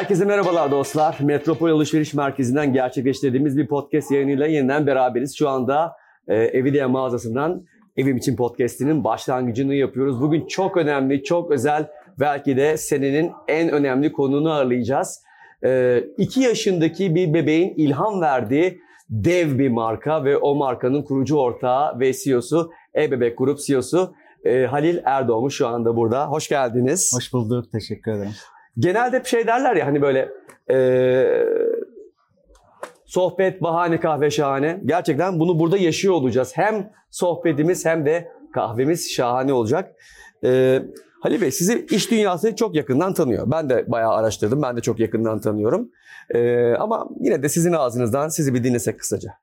Herkese merhabalar dostlar. Metropol Alışveriş Merkezi'nden gerçekleştirdiğimiz bir podcast yayınıyla yeniden beraberiz. Şu anda e, Evidia mağazasından Evim için podcast'inin başlangıcını yapıyoruz. Bugün çok önemli, çok özel, belki de senenin en önemli konuğunu ağırlayacağız. E, iki yaşındaki bir bebeğin ilham verdiği dev bir marka ve o markanın kurucu ortağı ve CEO'su, E-Bebek Grup CEO'su e, Halil Erdoğmuş şu anda burada. Hoş geldiniz. Hoş bulduk, teşekkür ederim. Genelde hep şey derler ya hani böyle e, sohbet bahane kahve şahane. Gerçekten bunu burada yaşıyor olacağız. Hem sohbetimiz hem de kahvemiz şahane olacak. E, Halil Bey sizi iş dünyası çok yakından tanıyor. Ben de bayağı araştırdım. Ben de çok yakından tanıyorum. E, ama yine de sizin ağzınızdan sizi bir dinlesek kısaca.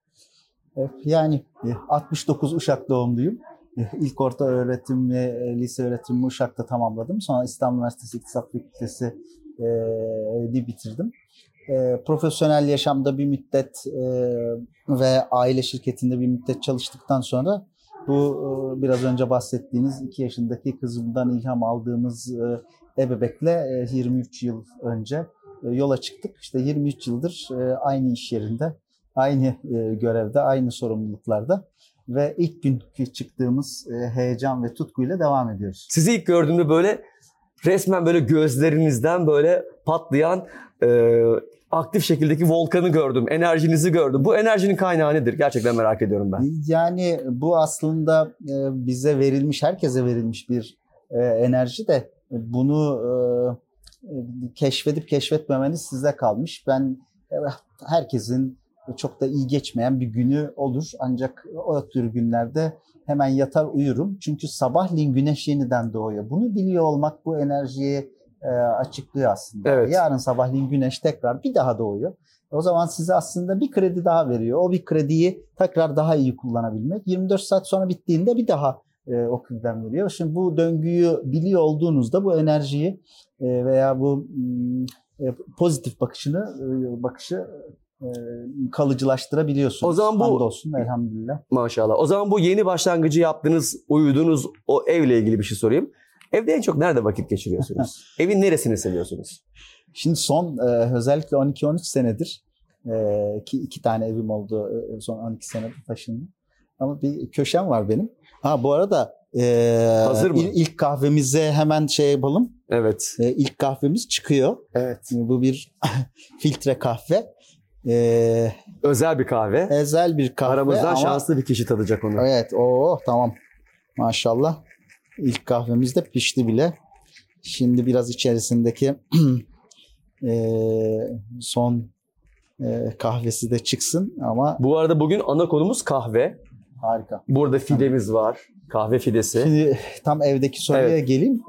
Yani 69 Uşak doğumluyum. İlk orta öğretim ve e, lise öğretimimi Uşak'ta tamamladım. Sonra İstanbul Üniversitesi İktisat Fakültesi e, bitirdim. E, profesyonel yaşamda bir müddet e, ve aile şirketinde bir müddet çalıştıktan sonra bu e, biraz önce bahsettiğiniz 2 yaşındaki kızımdan ilham aldığımız e, ebebekle e, 23 yıl önce e, yola çıktık. İşte 23 yıldır e, aynı iş yerinde, aynı e, görevde, aynı sorumluluklarda ve ilk günkü çıktığımız e, heyecan ve tutkuyla devam ediyoruz. Sizi ilk gördüğümde böyle resmen böyle gözlerinizden böyle patlayan e, aktif şekildeki volkanı gördüm, enerjinizi gördüm. Bu enerjinin kaynağı nedir? Gerçekten merak ediyorum ben. Yani bu aslında e, bize verilmiş, herkese verilmiş bir e, enerji de bunu keşfedip keşfetmemeniz size kalmış. Ben herkesin çok da iyi geçmeyen bir günü olur. Ancak o tür günlerde hemen yatar uyurum. Çünkü sabahleyin güneş yeniden doğuyor. Bunu biliyor olmak bu enerjiyi e, açıklıyor aslında. Evet. Yarın sabahleyin güneş tekrar bir daha doğuyor. O zaman size aslında bir kredi daha veriyor. O bir krediyi tekrar daha iyi kullanabilmek. 24 saat sonra bittiğinde bir daha e, o krediden veriyor. Şimdi bu döngüyü biliyor olduğunuzda bu enerjiyi e, veya bu e, pozitif bakışını e, bakışı kalıcılaştırabiliyorsunuz. O zaman bu Hamdolsun, elhamdülillah. Maşallah. O zaman bu yeni başlangıcı yaptığınız, uyuduğunuz o evle ilgili bir şey sorayım. Evde en çok nerede vakit geçiriyorsunuz? Evin neresini seviyorsunuz? Şimdi son e, özellikle 12-13 senedir e, ki iki tane evim oldu e, son 12 senedir taşındım. Ama bir köşem var benim. Ha bu arada e, Hazır mı? ilk kahvemize hemen şey yapalım. Evet. E, ilk kahvemiz çıkıyor. Evet. Bu bir filtre kahve. Ee, özel bir kahve. Özel bir kahve. Aramızdan ama... şanslı bir kişi tadacak onu. Evet. Oo tamam. Maşallah. İlk kahvemiz de pişti bile. Şimdi biraz içerisindeki e, son e, kahvesi de çıksın ama... Bu arada bugün ana konumuz kahve. Harika. Burada fidemiz var. Kahve fidesi. Şimdi tam evdeki soruya evet. geleyim.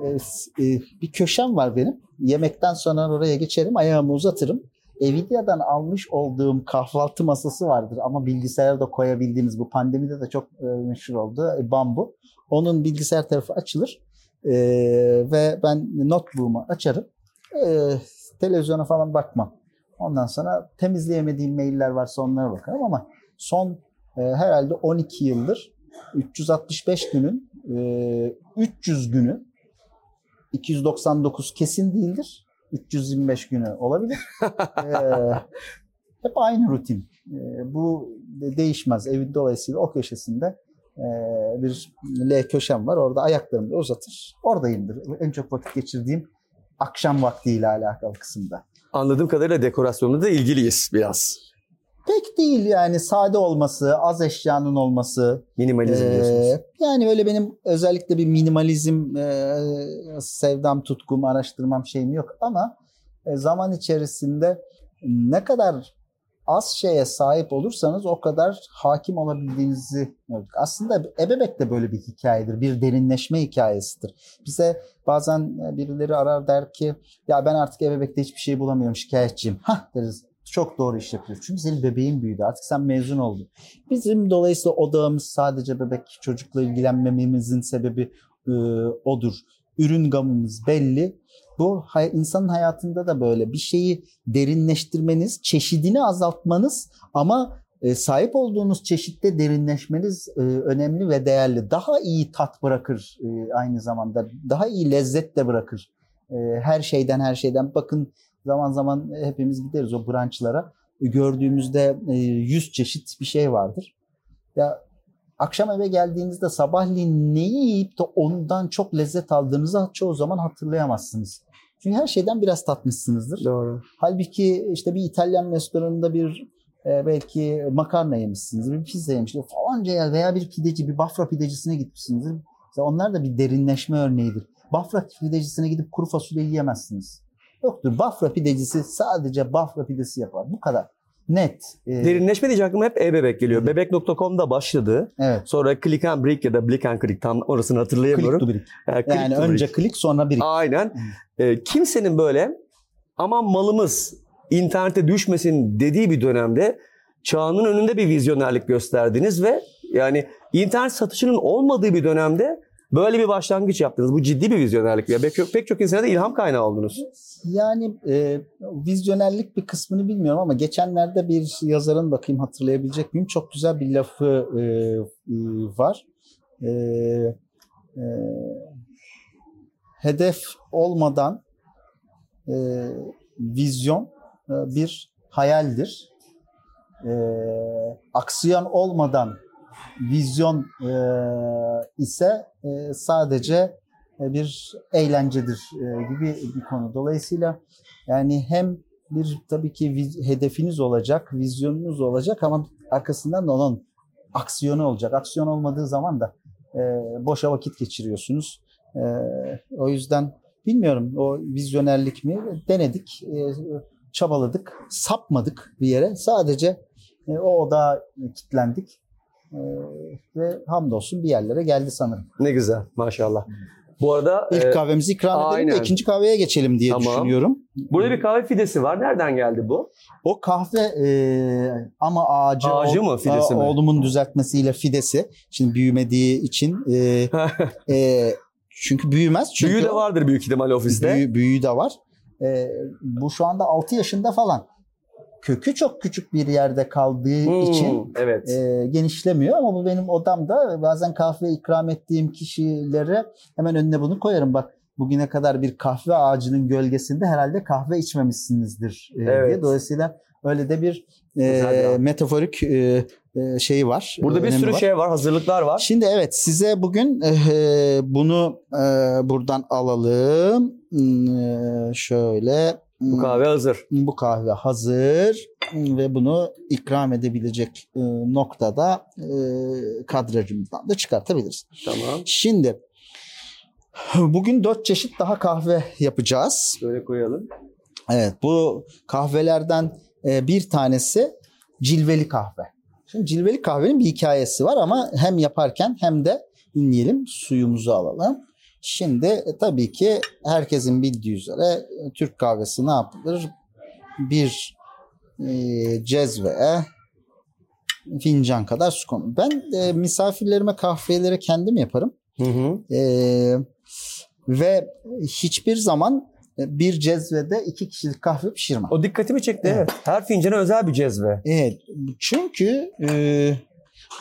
E, bir köşem var benim. Yemekten sonra oraya geçerim, ayağımı uzatırım. Nvidia'dan almış olduğum kahvaltı masası vardır ama bilgisayara da koyabildiğiniz bu pandemide de çok e, meşhur oldu. E, bambu. Onun bilgisayar tarafı açılır e, ve ben notebook'umu açarım. E, televizyona falan bakmam. Ondan sonra temizleyemediğim mailler varsa onlara bakarım ama son e, herhalde 12 yıldır 365 günün e, 300 günü 299 kesin değildir 325 günü olabilir. ee, hep aynı rutin. Ee, bu değişmez. Evin dolayısıyla o köşesinde e, bir L köşem var. Orada ayaklarımı uzatır. Oradayımdır. En çok vakit geçirdiğim akşam vaktiyle alakalı kısımda. Anladığım kadarıyla dekorasyonla da ilgiliyiz biraz. Pek değil yani sade olması, az eşyanın olması. Minimalizm ee, diyorsunuz. Yani öyle benim özellikle bir minimalizm e, sevdam, tutkum, araştırmam şeyim yok ama e, zaman içerisinde ne kadar az şeye sahip olursanız o kadar hakim olabildiğinizi gördük. Aslında ebebek de böyle bir hikayedir. Bir derinleşme hikayesidir. Bize bazen birileri arar der ki ya ben artık ebebekte hiçbir şey bulamıyorum şikayetçiyim. Hah deriz çok doğru iş yapıyorsun. Çünkü senin bebeğin büyüdü. Artık sen mezun oldun. Bizim dolayısıyla odağımız sadece bebek çocukla ilgilenmememizin sebebi e, odur. Ürün gamımız belli. Bu insanın hayatında da böyle bir şeyi derinleştirmeniz, çeşidini azaltmanız ama e, sahip olduğunuz çeşitte derinleşmeniz e, önemli ve değerli. Daha iyi tat bırakır e, aynı zamanda. Daha iyi lezzet de bırakır. E, her şeyden her şeyden. Bakın Zaman zaman hepimiz gideriz o branchlara. Gördüğümüzde e, 100 çeşit bir şey vardır. Ya akşam eve geldiğinizde sabahleyin neyi yiyip de ondan çok lezzet aldığınızı çoğu zaman hatırlayamazsınız. Çünkü her şeyden biraz tatmışsınızdır. Doğru. Halbuki işte bir İtalyan restoranında bir e, belki makarna yemişsinizdir, bir pizza yemişsinizdir falanca yer veya bir pideci, bir Bafra pidecisine gitmişsinizdir. Mesela onlar da bir derinleşme örneğidir. Bafra pidecisine gidip kuru fasulye yiyemezsiniz. Yoktur. Bafra pidecisi sadece Bafra pidesi yapar. Bu kadar. Net. Ee, Derinleşme deyince aklıma hep e-bebek geliyor. Bebek.com'da başladı. Evet. Sonra Click and Brick ya da Blick and Click tam orasını hatırlayamıyorum. Klik to brick. Click Yani to önce Brick. klik sonra brick. Aynen. Ee, kimsenin böyle aman malımız internete düşmesin dediği bir dönemde çağının önünde bir vizyonerlik gösterdiniz ve yani internet satışının olmadığı bir dönemde böyle bir başlangıç yaptınız. Bu ciddi bir vizyonerlik. Ya pek pek çok insana da ilham kaynağı oldunuz. Yani e, vizyonerlik bir kısmını bilmiyorum ama geçenlerde bir yazarın bakayım hatırlayabilecek miyim? Çok güzel bir lafı e, e, var. E, e, hedef olmadan e, vizyon e, bir hayaldir. E, aksiyon olmadan vizyon e, ise e, sadece e, bir eğlencedir e, gibi bir konu. Dolayısıyla yani hem bir tabii ki hedefiniz olacak, vizyonunuz olacak ama arkasından da onun aksiyonu olacak. Aksiyon olmadığı zaman da e, boşa vakit geçiriyorsunuz. E, o yüzden bilmiyorum o vizyonerlik mi denedik, e, çabaladık, sapmadık bir yere. Sadece e, o odağa kilitlendik. E, ve hamdolsun bir yerlere geldi sanırım. Ne güzel maşallah. Bu arada İlk e, kahvemizi ikram edelim aynen. de ikinci kahveye geçelim diye Tamam. düşünüyorum. burada bir kahve fidesi var. Nereden geldi bu? O kahve e, ama ağacı, Ağacı mı, fidesi mi? Oğlumun düzeltmesiyle fidesi. Şimdi büyümediği için e, e, çünkü büyümez. Çünkü Büyüğü de vardır büyük ihtimal ofiste. Büyü, büyüğü de var. E, bu şu anda 6 yaşında falan. Kökü çok küçük bir yerde kaldığı Hmm, için evet. e, genişlemiyor ama bu benim odamda bazen kahve ikram ettiğim kişilere hemen önüne bunu koyarım. Bak bugüne kadar bir kahve ağacının gölgesinde herhalde kahve içmemişsinizdir e, Evet. diye. Dolayısıyla öyle de bir e, metaforik e, e, şeyi var. Burada bir sürü var. şey var, hazırlıklar var. Şimdi evet size bugün e, bunu e, buradan alalım. Hmm, şöyle Bu kahve hazır. bu kahve hazır ve bunu ikram edebilecek e, noktada e, kadrajımızdan da çıkartabiliriz. Tamam. Şimdi bugün dört çeşit daha kahve yapacağız. Böyle koyalım. Evet bu kahvelerden e, bir tanesi cilveli kahve. Şimdi cilveli kahvenin bir hikayesi var ama hem yaparken hem de dinleyelim suyumuzu alalım. Şimdi e, tabii ki herkesin bildiği üzere e, Türk kahvesi ne yapılır? Bir e, cezveye fincan kadar su konur. Ben e, misafirlerime kahveleri kendim yaparım. Hı hı. Ee, ve hiçbir zaman bir cezvede iki kişilik kahve pişirmem. O dikkatimi çekti. Evet. Her fincana özel bir cezve. Evet. Çünkü e,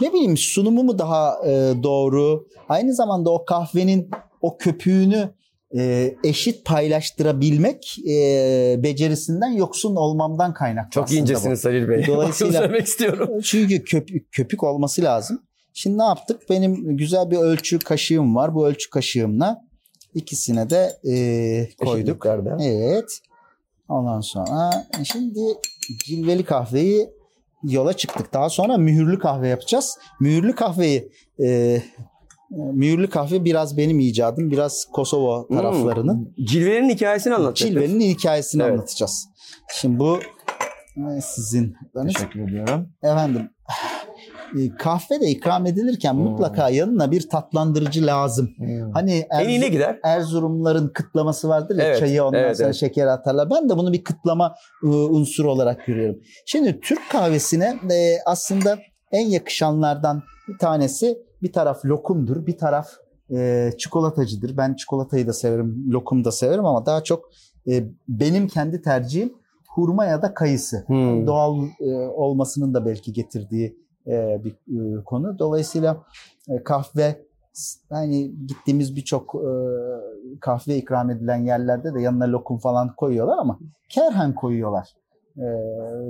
ne bileyim sunumu mu daha e, doğru? Aynı zamanda o kahvenin o köpüğünü e, eşit paylaştırabilmek e, becerisinden yoksun olmamdan kaynaklı. Çok aslında bu. incesiniz Halil Bey. Dolayısıyla- söylemek istiyorum. Çünkü köpük, köpük olması lazım. Şimdi ne yaptık? Benim güzel bir ölçü kaşığım var. Bu ölçü kaşığımla ikisine de e, koyduk. Evet. Ondan sonra e, şimdi cilveli kahveyi yola çıktık. Daha sonra mühürlü kahve yapacağız. Mühürlü kahveyi e, mühürlü kahve biraz benim icadım. Biraz Kosova taraflarının. Hmm. Cilvenin hikayesini anlatacak. Cilvenin hikayesini Evet. anlatacağız. Şimdi bu e, sizin. Teşekkür ediyorum. Efendim e, kahve de ikram edilirken Hmm. mutlaka yanına bir tatlandırıcı lazım. Hani En iyi ne Erzurum- gider? Erzurumların kıtlaması vardır ya Evet, çayı ondan evet, sonra evet. şeker atarlar. Ben de bunu bir kıtlama e, unsuru olarak görüyorum. Şimdi Türk kahvesine e, aslında en yakışanlardan bir tanesi bir taraf lokumdur, bir taraf e, çikolatacıdır. Ben çikolatayı da severim, lokum da severim ama daha çok e, benim kendi tercihim hurma ya da kayısı. Hmm. Doğal e, olmasının da belki getirdiği e, bir e, konu. Dolayısıyla e, kahve yani gittiğimiz birçok e, kahve ikram edilen yerlerde de yanına lokum falan koyuyorlar ama kerhen koyuyorlar. E,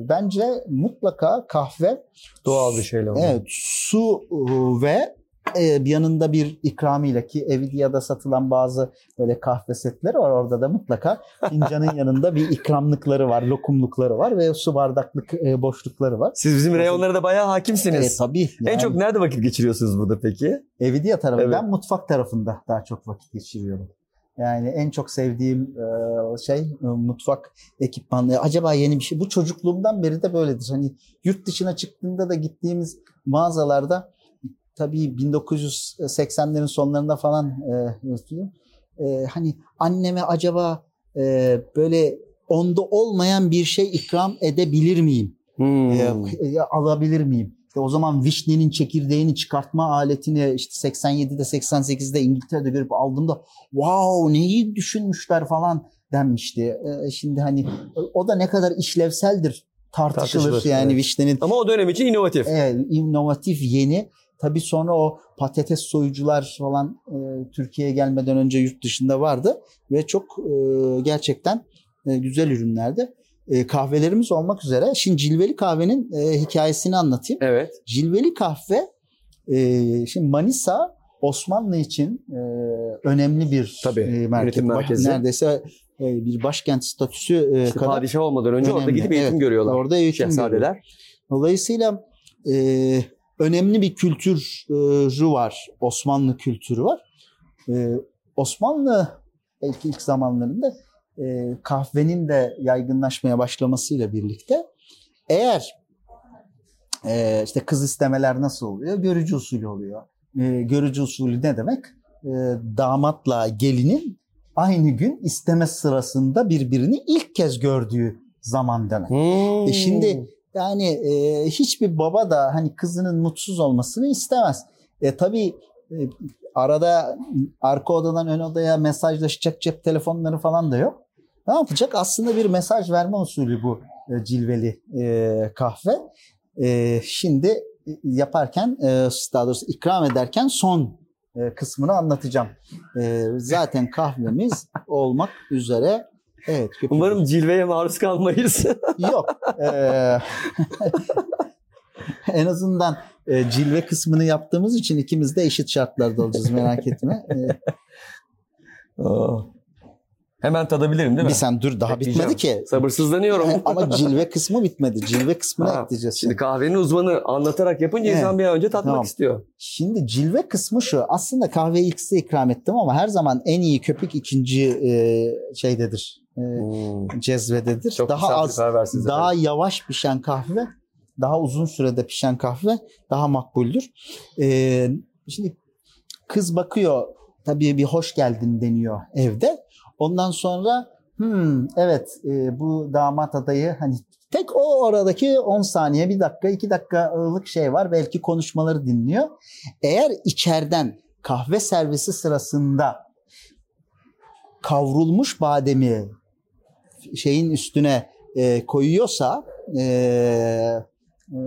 bence mutlaka kahve Doğal bir şeyle oldu. Evet, su e, ve e, bir yanında bir ikramıyla ki Evidia'da satılan bazı böyle kahve setleri var. Orada da mutlaka fincanın yanında bir ikramlıkları var, lokumlukları var ve su bardaklık e, boşlukları var. Siz bizim reyonlara da bayağı E, hakimsiniz. tabii. En yani çok nerede vakit geçiriyorsunuz burada peki? Evidia tarafı. Evet. Ben mutfak tarafında daha çok vakit geçiriyorum. Yani en çok sevdiğim e, şey e, mutfak ekipmanları. Acaba yeni bir şey. Bu çocukluğumdan beri de böyledir. Hani yurt dışına çıktığında da gittiğimiz mağazalarda tabii 1980'lerin sonlarında falan e, e, hani anneme acaba e, böyle onda olmayan bir şey ikram edebilir miyim? Hmm. E, e, alabilir miyim? İşte o zaman vişnenin çekirdeğini çıkartma aletini işte 87'de 88'de İngiltere'de görüp aldığımda wow neyi düşünmüşler falan denmişti. E, şimdi hani o da ne kadar işlevseldir tartışılır, Tartışılır, yani evet. vişnenin Ama o dönem için inovatif. Evet, inovatif, yeni. Tabii sonra o patates soyucular falan e, Türkiye'ye gelmeden önce yurt dışında vardı ve çok e, gerçekten e, güzel ürünlerdi. E, kahvelerimiz olmak üzere. Şimdi cilveli kahvenin e, hikayesini anlatayım. Evet. Cilveli kahve e, şimdi Manisa Osmanlı için e, önemli bir Tabii, e, merkez. merkezi. Neredeyse e, bir başkent statüsü e, İşte kadar padişah olmadan önce orada önemli. gidip eğitim Evet, görüyorlar. Orada eğitim görüyor. Şehzadeler. Dolayısıyla e, önemli bir kültürü var. Osmanlı kültürü var. E, Osmanlı belki ilk zamanlarında e, kahvenin de yaygınlaşmaya başlamasıyla birlikte eğer e, işte kız istemeler nasıl oluyor? Görücü usulü oluyor. E, görücü usulü ne demek? Damatla gelinin aynı gün isteme sırasında birbirini ilk kez gördüğü zaman demek. Hmm. E şimdi yani e, hiçbir baba da hani kızının mutsuz olmasını istemez. E tabii e, arada arka odadan ön odaya mesajlaşacak cep telefonları falan da yok. Ne yapacak? Aslında bir mesaj verme usulü bu e, cilveli e, kahve. E, şimdi e, yaparken e, daha doğrusu ikram ederken son e, kısmını anlatacağım. E, zaten kahvemiz olmak üzere. Evet. köpük- Umarım cilveye maruz kalmayız. Yok. Ee, en azından e, cilve kısmını yaptığımız için ikimiz de eşit şartlarda olacağız merak etme. Ee. Hemen tadabilirim değil mi? bir sen dur daha Bekleyeceğim. bitmedi ki. Sabırsızlanıyorum. Ama cilve kısmı bitmedi. Cilve kısmını Ha, ekleyeceğiz. Şimdi kahvenin uzmanı anlatarak yapınca Evet. insan bir an önce tatmak Tamam. istiyor. Şimdi cilve kısmı şu. Aslında kahveyi ilk size ikram ettim ama her zaman en iyi köpük ikinci e, şeydedir. E, Hmm. cezvededir. Çok daha az daha efendim. yavaş pişen kahve, daha uzun sürede pişen kahve daha makbuldür. Ee, şimdi kız bakıyor tabii bir hoş geldin deniyor evde. Ondan sonra hmm, evet e, bu damat adayı hani tek o oradaki 10 saniye, bir dakika, 2 dakikalık şey var. Belki konuşmaları dinliyor. Eğer içeriden kahve servisi sırasında kavrulmuş bademi şeyin üstüne e, koyuyorsa e, e,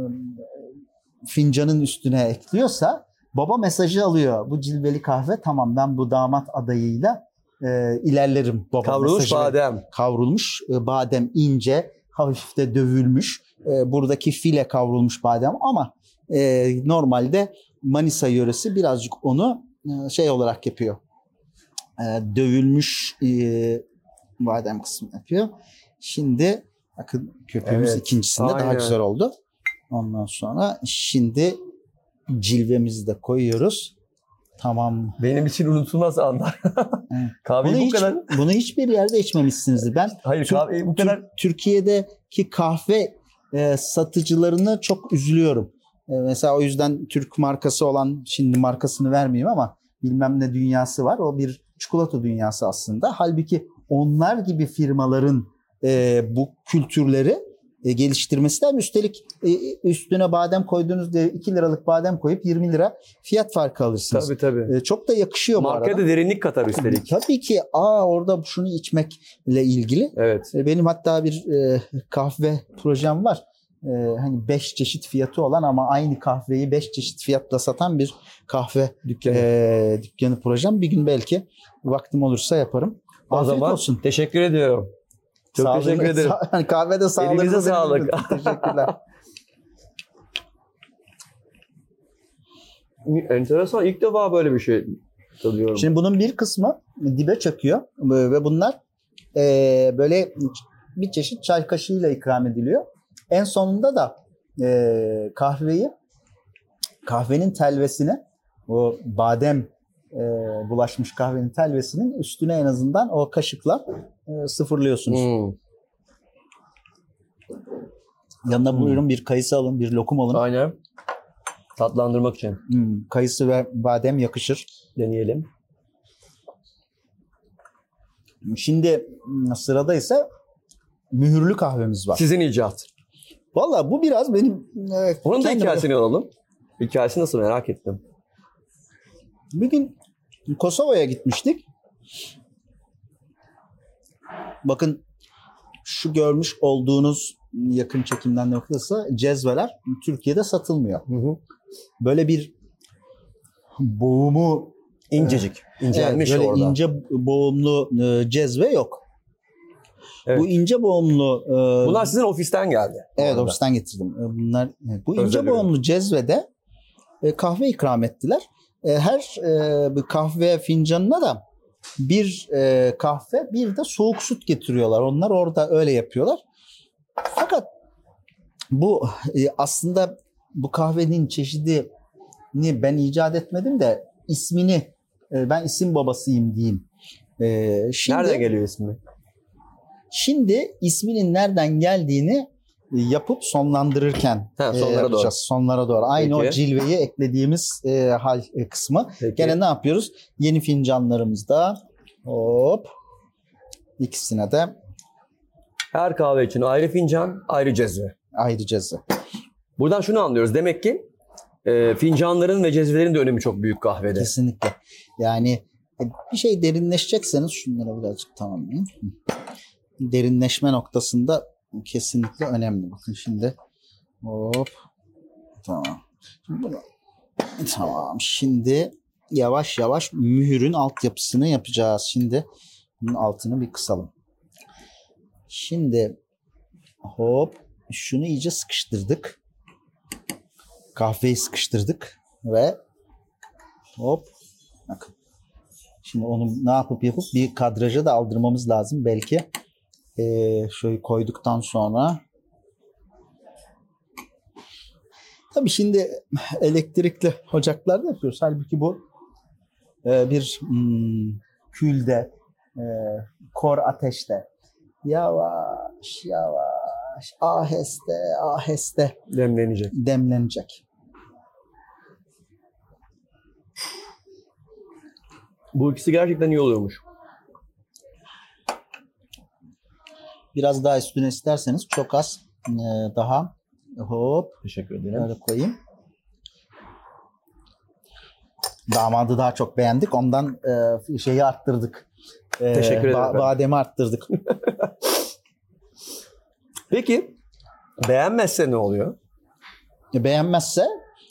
fincanın üstüne ekliyorsa baba mesajı alıyor. Bu cilveli kahve tamam ben bu damat adayıyla e, ilerlerim baba Kavrulmuş mesajı. badem. Kavrulmuş e, badem ince hafif de dövülmüş. E, buradaki file kavrulmuş badem ama e, normalde Manisa yöresi birazcık onu e, şey olarak yapıyor. E, dövülmüş e, badem kısmı yapıyor. Şimdi bakın köpüğümüz Evet, ikincisinde daha aynen. güzel oldu. Ondan sonra şimdi cilvemizi de koyuyoruz. Tamam. Benim için unutulmaz anlar. Evet. Kahveyi Bunu, bu hiç, kadar... bunu hiçbir yerde içmemişsinizdir. Ben Hayır Tür- kahveyi bu kadar... Türkiye'deki kahve e, satıcılarını çok üzülüyorum. E, mesela o yüzden Türk markası olan şimdi markasını vermeyeyim ama bilmem ne dünyası var. O bir çikolata dünyası aslında. Halbuki onlar gibi firmaların e, bu kültürleri e, geliştirmesi lazım. Üstelik e, üstüne badem koyduğunuz diye 2 liralık badem koyup 20 lira fiyat farkı alırsınız. Tabii tabii. E, çok da yakışıyor bu Markaya arada. da derinlik katar üstelik. Tabii ki aa orada şunu içmekle ilgili Evet. e, Benim hatta bir e, kahve projem var. e, hani 5 çeşit fiyatı olan ama aynı kahveyi 5 çeşit fiyatla satan bir kahve Dükkanı. e, dükkanı projem. Bir gün belki vaktim olursa yaparım. O Afiyet zaman olsun. teşekkür ediyorum. Çok Sağlığınız- teşekkür ederim. Sa- kahvede sağlığınızı Elinize sağlık. Teşekkürler. Enteresan. İlk defa böyle bir şey tadıyorum. Şimdi bunun bir kısmı dibe çöküyor ve bunlar e, böyle bir çeşit çay kaşığıyla ikram ediliyor. En sonunda da e, kahveyi kahvenin telvesini o badem e, bulaşmış kahvenin telvesinin üstüne en azından o kaşıkla e, sıfırlıyorsunuz. Hmm, Yanına Hmm. buyurun bir kayısı alın, bir lokum alın. Aynen. Tatlandırmak için Hmm, kayısı ve badem yakışır. deneyelim. Şimdi hmm, sırada ise mühürlü kahvemiz var. Sizin icat. Valla bu biraz benim e, Onun da hikayesini alalım. Hikayesi nasıl merak ettim. Bir gün Kosova'ya gitmiştik. Bakın şu görmüş olduğunuz yakın çekimden noktada cezveler Türkiye'de satılmıyor. Hı hı. Böyle bir boğumu İncecik. İncelmiş evet, böyle orada. ince boğumlu e, cezve yok. Evet. Bu ince boğumlu e, Bunlar sizin ofisten geldi. Evet ofisten getirdim. E, Bunlar bu Özel ince ürün. boğumlu cezvede kahve ikram ettiler. E, her e, bir kahve fincanına da bir e, kahve bir de soğuk süt getiriyorlar. Onlar orada öyle yapıyorlar. Fakat bu e, aslında bu kahvenin çeşidini ben icat etmedim de ismini e, ben isim babasıyım diyeyim. E, şimdi, Nerede geliyor ismi? Şimdi isminin nereden geldiğini yapıp sonlandırırken Ha, e, sonlara yapacağız. doğru. Sonlara doğru. Aynı o Peki. cilveyi eklediğimiz e, hal e, kısmı. Peki. Gene ne yapıyoruz? Yeni fincanlarımızda hop ikisine de Her kahve için ayrı fincan, ayrı cezve. ayrı cezve. Buradan şunu anlıyoruz. Demek ki e, fincanların ve cezvelerin de önemi çok büyük kahvede. Kesinlikle. Yani e, bir şey derinleşecekseniz şunlara birazcık tamamlayayım. Hı. Derinleşme noktasında kesinlikle önemli. Bakın şimdi hop tamam. Şimdi bunu tamam. Şimdi yavaş yavaş mühürün altyapısını yapacağız. Şimdi bunun altını bir kısalım. Şimdi hop şunu iyice sıkıştırdık. Kahveyi sıkıştırdık ve hop bakın. Şimdi onu ne yapıp yapıp bir kadraja da aldırmamız lazım belki. Ee, şöyle koyduktan sonra Tabii şimdi elektrikli ocaklarda yapıyoruz. Halbuki bu e, bir hmm, külde, e, kor ateşte yavaş yavaş aheste aheste Demlenecek. demlenecek. Bu ikisi gerçekten iyi oluyormuş. Biraz daha üstüne isterseniz çok az e, daha hop Teşekkür ederim. Böyle koyayım. Damadı daha çok beğendik. Ondan e, şeyi arttırdık. E, Teşekkür ederim ba- bademi arttırdık. Peki beğenmezse ne oluyor? E, Beğenmezse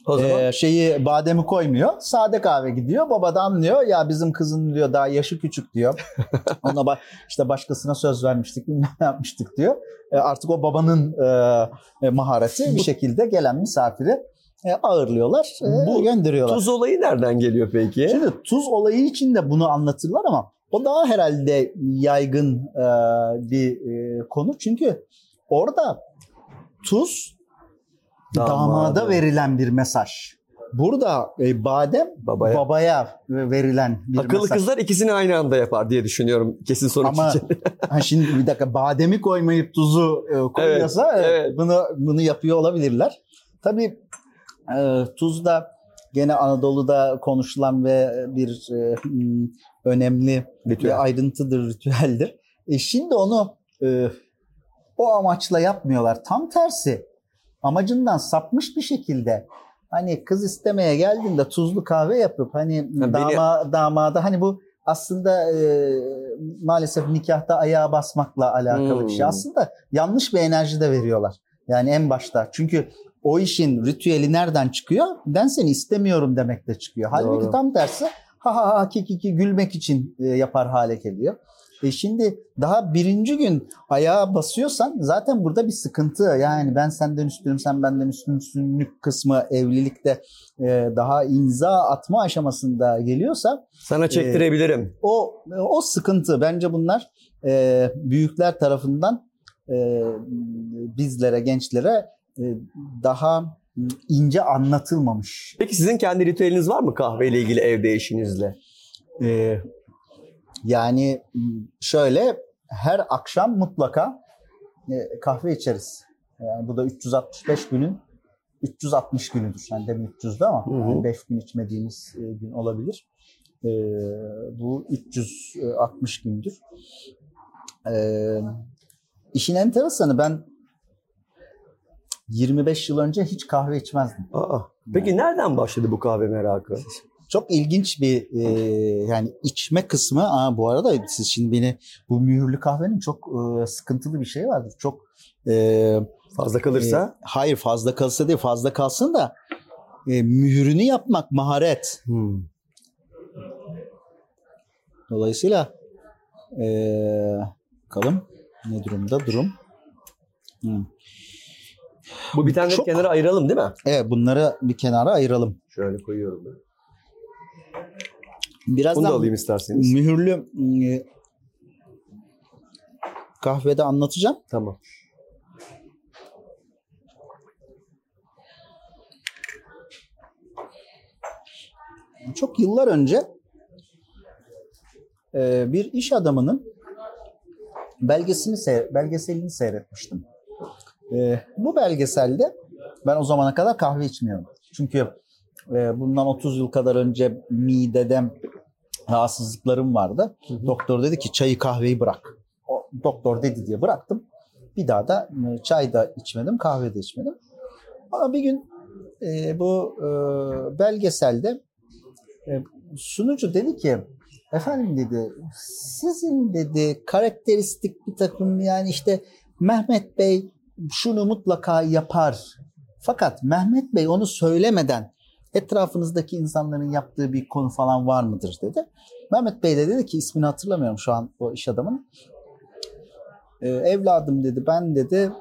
O zaman e, şeyi bademi koymuyor. Sade kahve gidiyor. Baba da anlıyor. Ya bizim kızın diyor daha yaşı küçük diyor. Ona bak işte başkasına söz vermiştik bilmem ne yapmıştık diyor. E, artık o babanın e, e, mahareti bir şekilde gelen misafiri e, ağırlıyorlar. e, Bu gönderiyorlar. tuz olayı nereden geliyor peki? Şimdi tuz olayı için de bunu anlatırlar ama o daha herhalde yaygın e, bir e, konu. Çünkü orada tuz Damada. damada verilen bir mesaj. Burada e, badem Babaya. babaya verilen bir Akıllı mesaj. kızlar ikisini aynı anda yapar diye düşünüyorum kesin sonuç Ama için. ha şimdi bir dakika bademi koymayıp tuzu e, koyuyorsa Evet, evet. bunu bunu yapıyor olabilirler. Tabii e, tuz da gene Anadolu'da konuşulan ve bir e, hmm, önemli Ritüel. bir ayrıntıdır, ritüeldir. E şimdi onu e, o amaçla yapmıyorlar. Tam tersi amacından sapmış bir şekilde hani kız istemeye geldiğinde tuzlu kahve yapıp hani dama, damada hani bu aslında e, maalesef nikahta ayağa basmakla alakalı bir şey. Hmm. Aslında yanlış bir enerji de veriyorlar. Yani en başta. Çünkü o işin ritüeli nereden çıkıyor? Ben seni istemiyorum demekle çıkıyor. Halbuki Doğru. tam tersi ha ha ha ki ki ki gülmek için e, yapar hale geliyor. E şimdi daha birinci gün ayağa basıyorsan zaten burada bir sıkıntı. Yani ben senden üstünüm, sen benden üstünsünlük kısmı evlilikte e, daha imza atma aşamasında geliyorsa Sana çektirebilirim. o o sıkıntı. Bence bunlar e, büyükler tarafından e, bizlere, gençlere e, daha ince anlatılmamış. Peki sizin kendi ritüeliniz var mı kahveyle ilgili evde eşinizle? E, yani şöyle her akşam mutlaka e, kahve içeriz. Yani bu da 365 günün 360 günüdür. Yani demin 300'dü ama Hı hı. 5 gün içmediğimiz e, gün olabilir. E, bu 360 gündür. E, işin enteresanı ben 25 yıl önce hiç kahve içmezdim. Aa. Peki nereden başladı bu kahve merakı? Çok ilginç bir e, yani içme kısmı. Aa, bu arada siz şimdi beni bu mühürlü kahvenin çok e, sıkıntılı bir şey vardır. Çok e, Fazla kalırsa? e, hayır fazla kalsa değil fazla kalsın da e, mühürünü yapmak maharet. Hmm. Dolayısıyla e, bakalım ne durumda durum. Hmm. Bu bir tane Çok- kenara ayıralım değil mi? Evet bunları bir kenara ayıralım. Şöyle koyuyorum ben. Birazdan Bunu da alayım isterseniz. mühürlü e, kahvede anlatacağım. Tamam. Çok yıllar önce bir iş adamının belgesini belgeselini seyretmiştim. Bu belgeselde ben o zamana kadar kahve içmiyorum. Çünkü bundan 30 yıl kadar önce midede rahatsızlıklarım vardı. Doktor dedi ki çayı kahveyi bırak. O, doktor dedi diye bıraktım. Bir daha da e, çay da içmedim, kahve de içmedim. Ama bir gün e, bu e, belgeselde e, sunucu dedi ki efendim dedi sizin dedi karakteristik bir takım yani işte Mehmet Bey şunu mutlaka yapar. Fakat Mehmet Bey onu söylemeden etrafınızdaki insanların yaptığı bir konu falan var mıdır dedi. Mehmet Bey de dedi ki ismini hatırlamıyorum şu an o iş adamının. E, evladım dedi ben dedi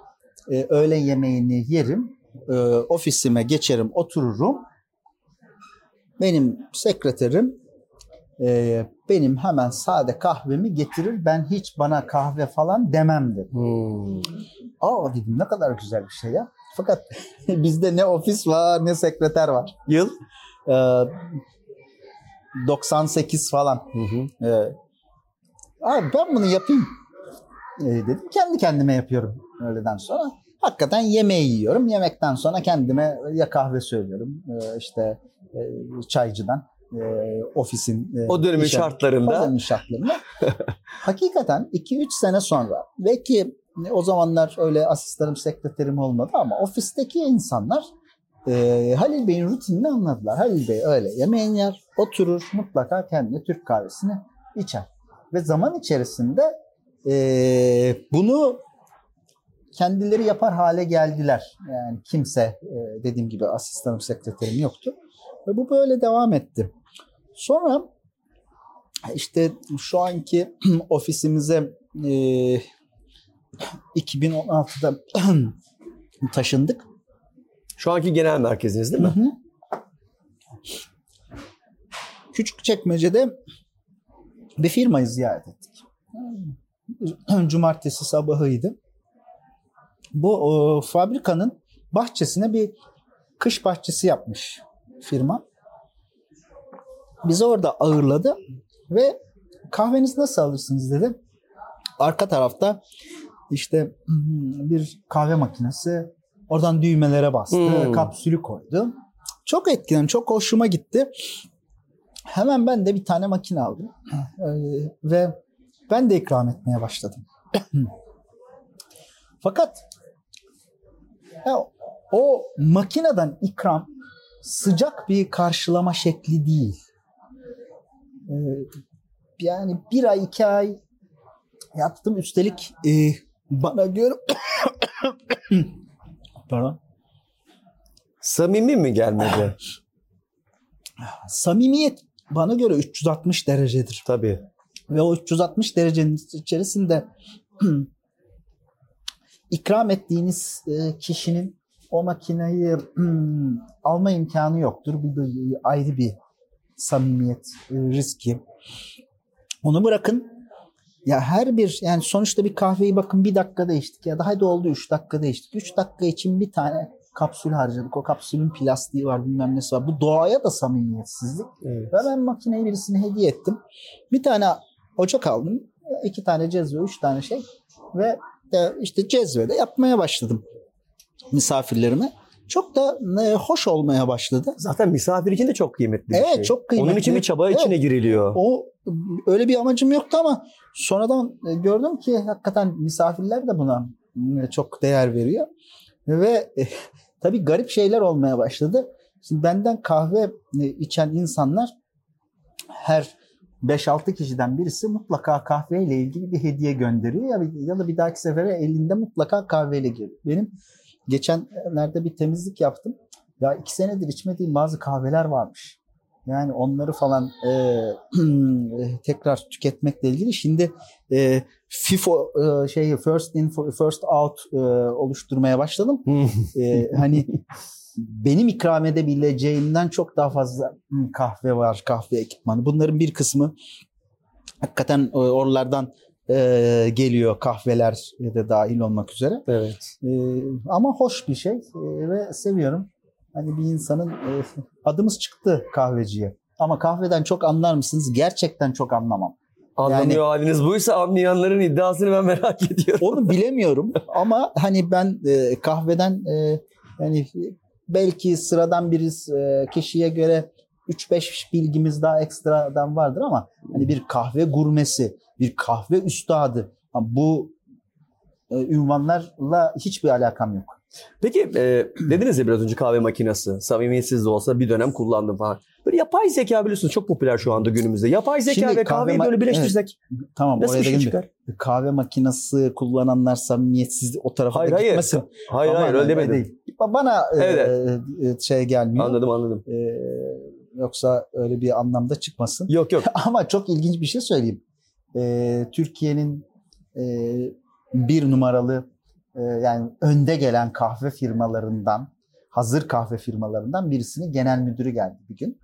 e, öğle yemeğini yerim. e, ofisime geçerim otururum. Benim sekreterim e, benim hemen sade kahvemi getirir. Ben hiç bana kahve falan demem dedi. Hmm. Aa dedim ne kadar güzel bir şey ya. Fakat bizde ne ofis var ne sekreter var. Yıl? Ee, 98 falan. Hı hı. Ee, abi ben bunu yapayım ee, dedim. Kendi kendime yapıyorum öğleden sonra. Hakikaten yemeği yiyorum. Yemekten sonra kendime ya kahve söylüyorum. Ee, işte e, çaycıdan e, ofisin e, O dönemin şartlarında. o dönemin şartlarında. Hakikaten 2-3 sene sonra belki o zamanlar öyle asistanım sekreterim olmadı ama ofisteki insanlar e, Halil Bey'in rutinini anladılar. Halil Bey öyle yemeğini yer, oturur mutlaka kendine Türk kahvesini içer. Ve zaman içerisinde e, bunu kendileri yapar hale geldiler. Yani kimse e, dediğim gibi asistanım sekreterim yoktu. Ve bu böyle devam etti. Sonra işte şu anki ofisimize e, 2016'da taşındık. Şu anki genel merkeziniz değil mi? Hı hı. Küçükçekmece'de bir firmayı ziyaret ettik. Cumartesi sabahıydı. Bu o, fabrikanın bahçesine bir kış bahçesi yapmış firma. Bizi orada ağırladı ve kahvenizi nasıl alırsınız dedi. Arka tarafta işte bir kahve makinesi oradan düğmelere bastı, Hmm. kapsülü koydu. Çok etkilendim, çok hoşuma gitti. Hemen ben de bir tane makine aldım Ee, ve ben de ikram etmeye başladım. Fakat ya, o makineden ikram sıcak bir karşılama şekli değil. Ee, yani bir ay iki ay yaptım. Üstelik e, bana göre Pardon. Samimi mi gelmedi? Samimiyet bana göre 360 derecedir. Tabii. Ve o 360 derecenin içerisinde ikram ettiğiniz e, kişinin o makineyi alma imkanı yoktur. Bu da ayrı bir samimiyet e, riski. Onu bırakın. Ya her bir yani sonuçta bir kahveyi bakın bir dakikada içtik ya da hadi oldu 3 dakikada içtik. 3 dakika için bir tane kapsül harcadık. O kapsülün plastiği var bilmem nesi var. Bu doğaya da samimiyetsizlik. Evet. Ve ben makineyi birisine hediye ettim. Bir tane ocak aldım. iki tane cezve, üç tane şey. Ve de işte cezvede yapmaya başladım misafirlerime. Çok da e, hoş olmaya başladı. Zaten misafir için de çok kıymetli bir Evet, şey. çok kıymetli. Onun için bir çaba Evet. içine giriliyor. O öyle bir amacım yoktu ama sonradan e, gördüm ki hakikaten misafirler de buna e, çok değer veriyor. Ve e, tabii garip şeyler olmaya başladı. Şimdi benden kahve içen insanlar her 5-6 kişiden birisi mutlaka kahveyle ilgili bir hediye gönderiyor ya, ya da bir dahaki sefere elinde mutlaka kahveyle geliyor. Benim geçenlerde bir temizlik yaptım. Ya iki senedir içmediğim bazı kahveler varmış. Yani onları falan e, tekrar tüketmekle ilgili şimdi e, FIFO e, şeyi first in first out e, oluşturmaya başladım. E, hani benim ikram edebileceğimden çok daha fazla kahve var, kahve ekipmanı. Bunların bir kısmı hakikaten e, oralardan e, geliyor kahveler de dahil olmak üzere. evet. E, ama hoş bir şey e, ve seviyorum. Hani bir insanın e, adımız çıktı kahveciye. Ama kahveden çok anlar mısınız? Gerçekten çok anlamam. Anlamıyor haliniz buysa anlayanların iddiasını ben merak ediyorum. Onu bilemiyorum ama hani ben e, kahveden e, yani belki sıradan bir e, kişiye göre 3-5 bilgimiz daha ekstradan vardır ama hani bir kahve gurmesi, bir kahve üstadı bu e, ünvanlarla hiçbir alakam yok. Peki e, dediniz ya biraz önce kahve makinesi. Samimiyetsiz de olsa bir dönem kullandım falan. Böyle yapay zeka biliyorsunuz çok popüler şu anda günümüzde. Yapay zeka Şimdi ve kahve kahveyi böyle birleştirsek Tamam nasıl oraya bir şey çıkar? Kahve makinesi kullananlar samimiyetsiz o tarafa Hayır da hayır. gitmesin. Hayır hayır Aman, öyle demedim. değil. Bana e, Evet. e, şey gelmiyor. Anladım anladım. E, yoksa öyle bir anlamda çıkmasın. Yok yok. Ama çok ilginç bir şey söyleyeyim. Ee, Türkiye'nin e, bir numaralı e, yani önde gelen kahve firmalarından, hazır kahve firmalarından birisinin genel müdürü geldi bir gün.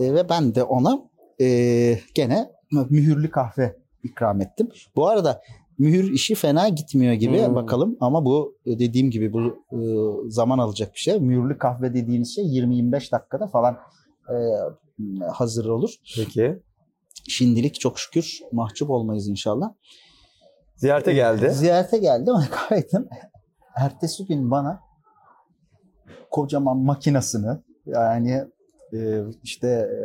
E, ve ben de ona e, gene mühürlü kahve ikram ettim. Bu arada mühür işi fena gitmiyor gibi Hmm. bakalım ama bu e, dediğim gibi bu e, zaman alacak bir şey. Mühürlü kahve dediğiniz şey 20-25 dakikada falan e, hazır olur. Peki. Şimdilik çok şükür mahcup olmayız inşallah. Ziyarete geldi. Ziyarete geldi ama kaybettim. Ertesi gün bana kocaman makinasını yani e, işte e,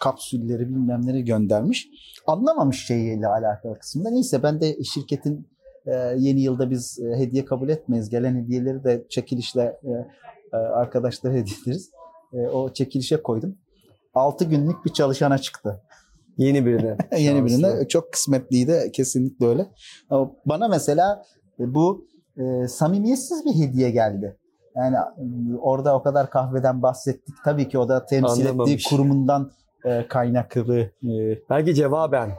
kapsülleri bilmem neleri göndermiş. Anlamamış şeyiyle alakalı kısmında. Neyse ben de şirketin e, yeni yılda biz e, hediye kabul etmeyiz. Gelen hediyeleri de çekilişle e, e, arkadaşlara hediye ederiz. E, o çekilişe koydum. 6 günlük bir çalışana çıktı. Yeni birine. Yeni birine çok kısmetliydi kesinlikle öyle. Ama bana mesela e, bu e, samimiyetsiz bir hediye geldi. Yani e, orada o kadar kahveden bahsettik. Tabii ki o da temsil ettiği Anlamamış. kurumundan e, kaynaklı e, Belki cevaben.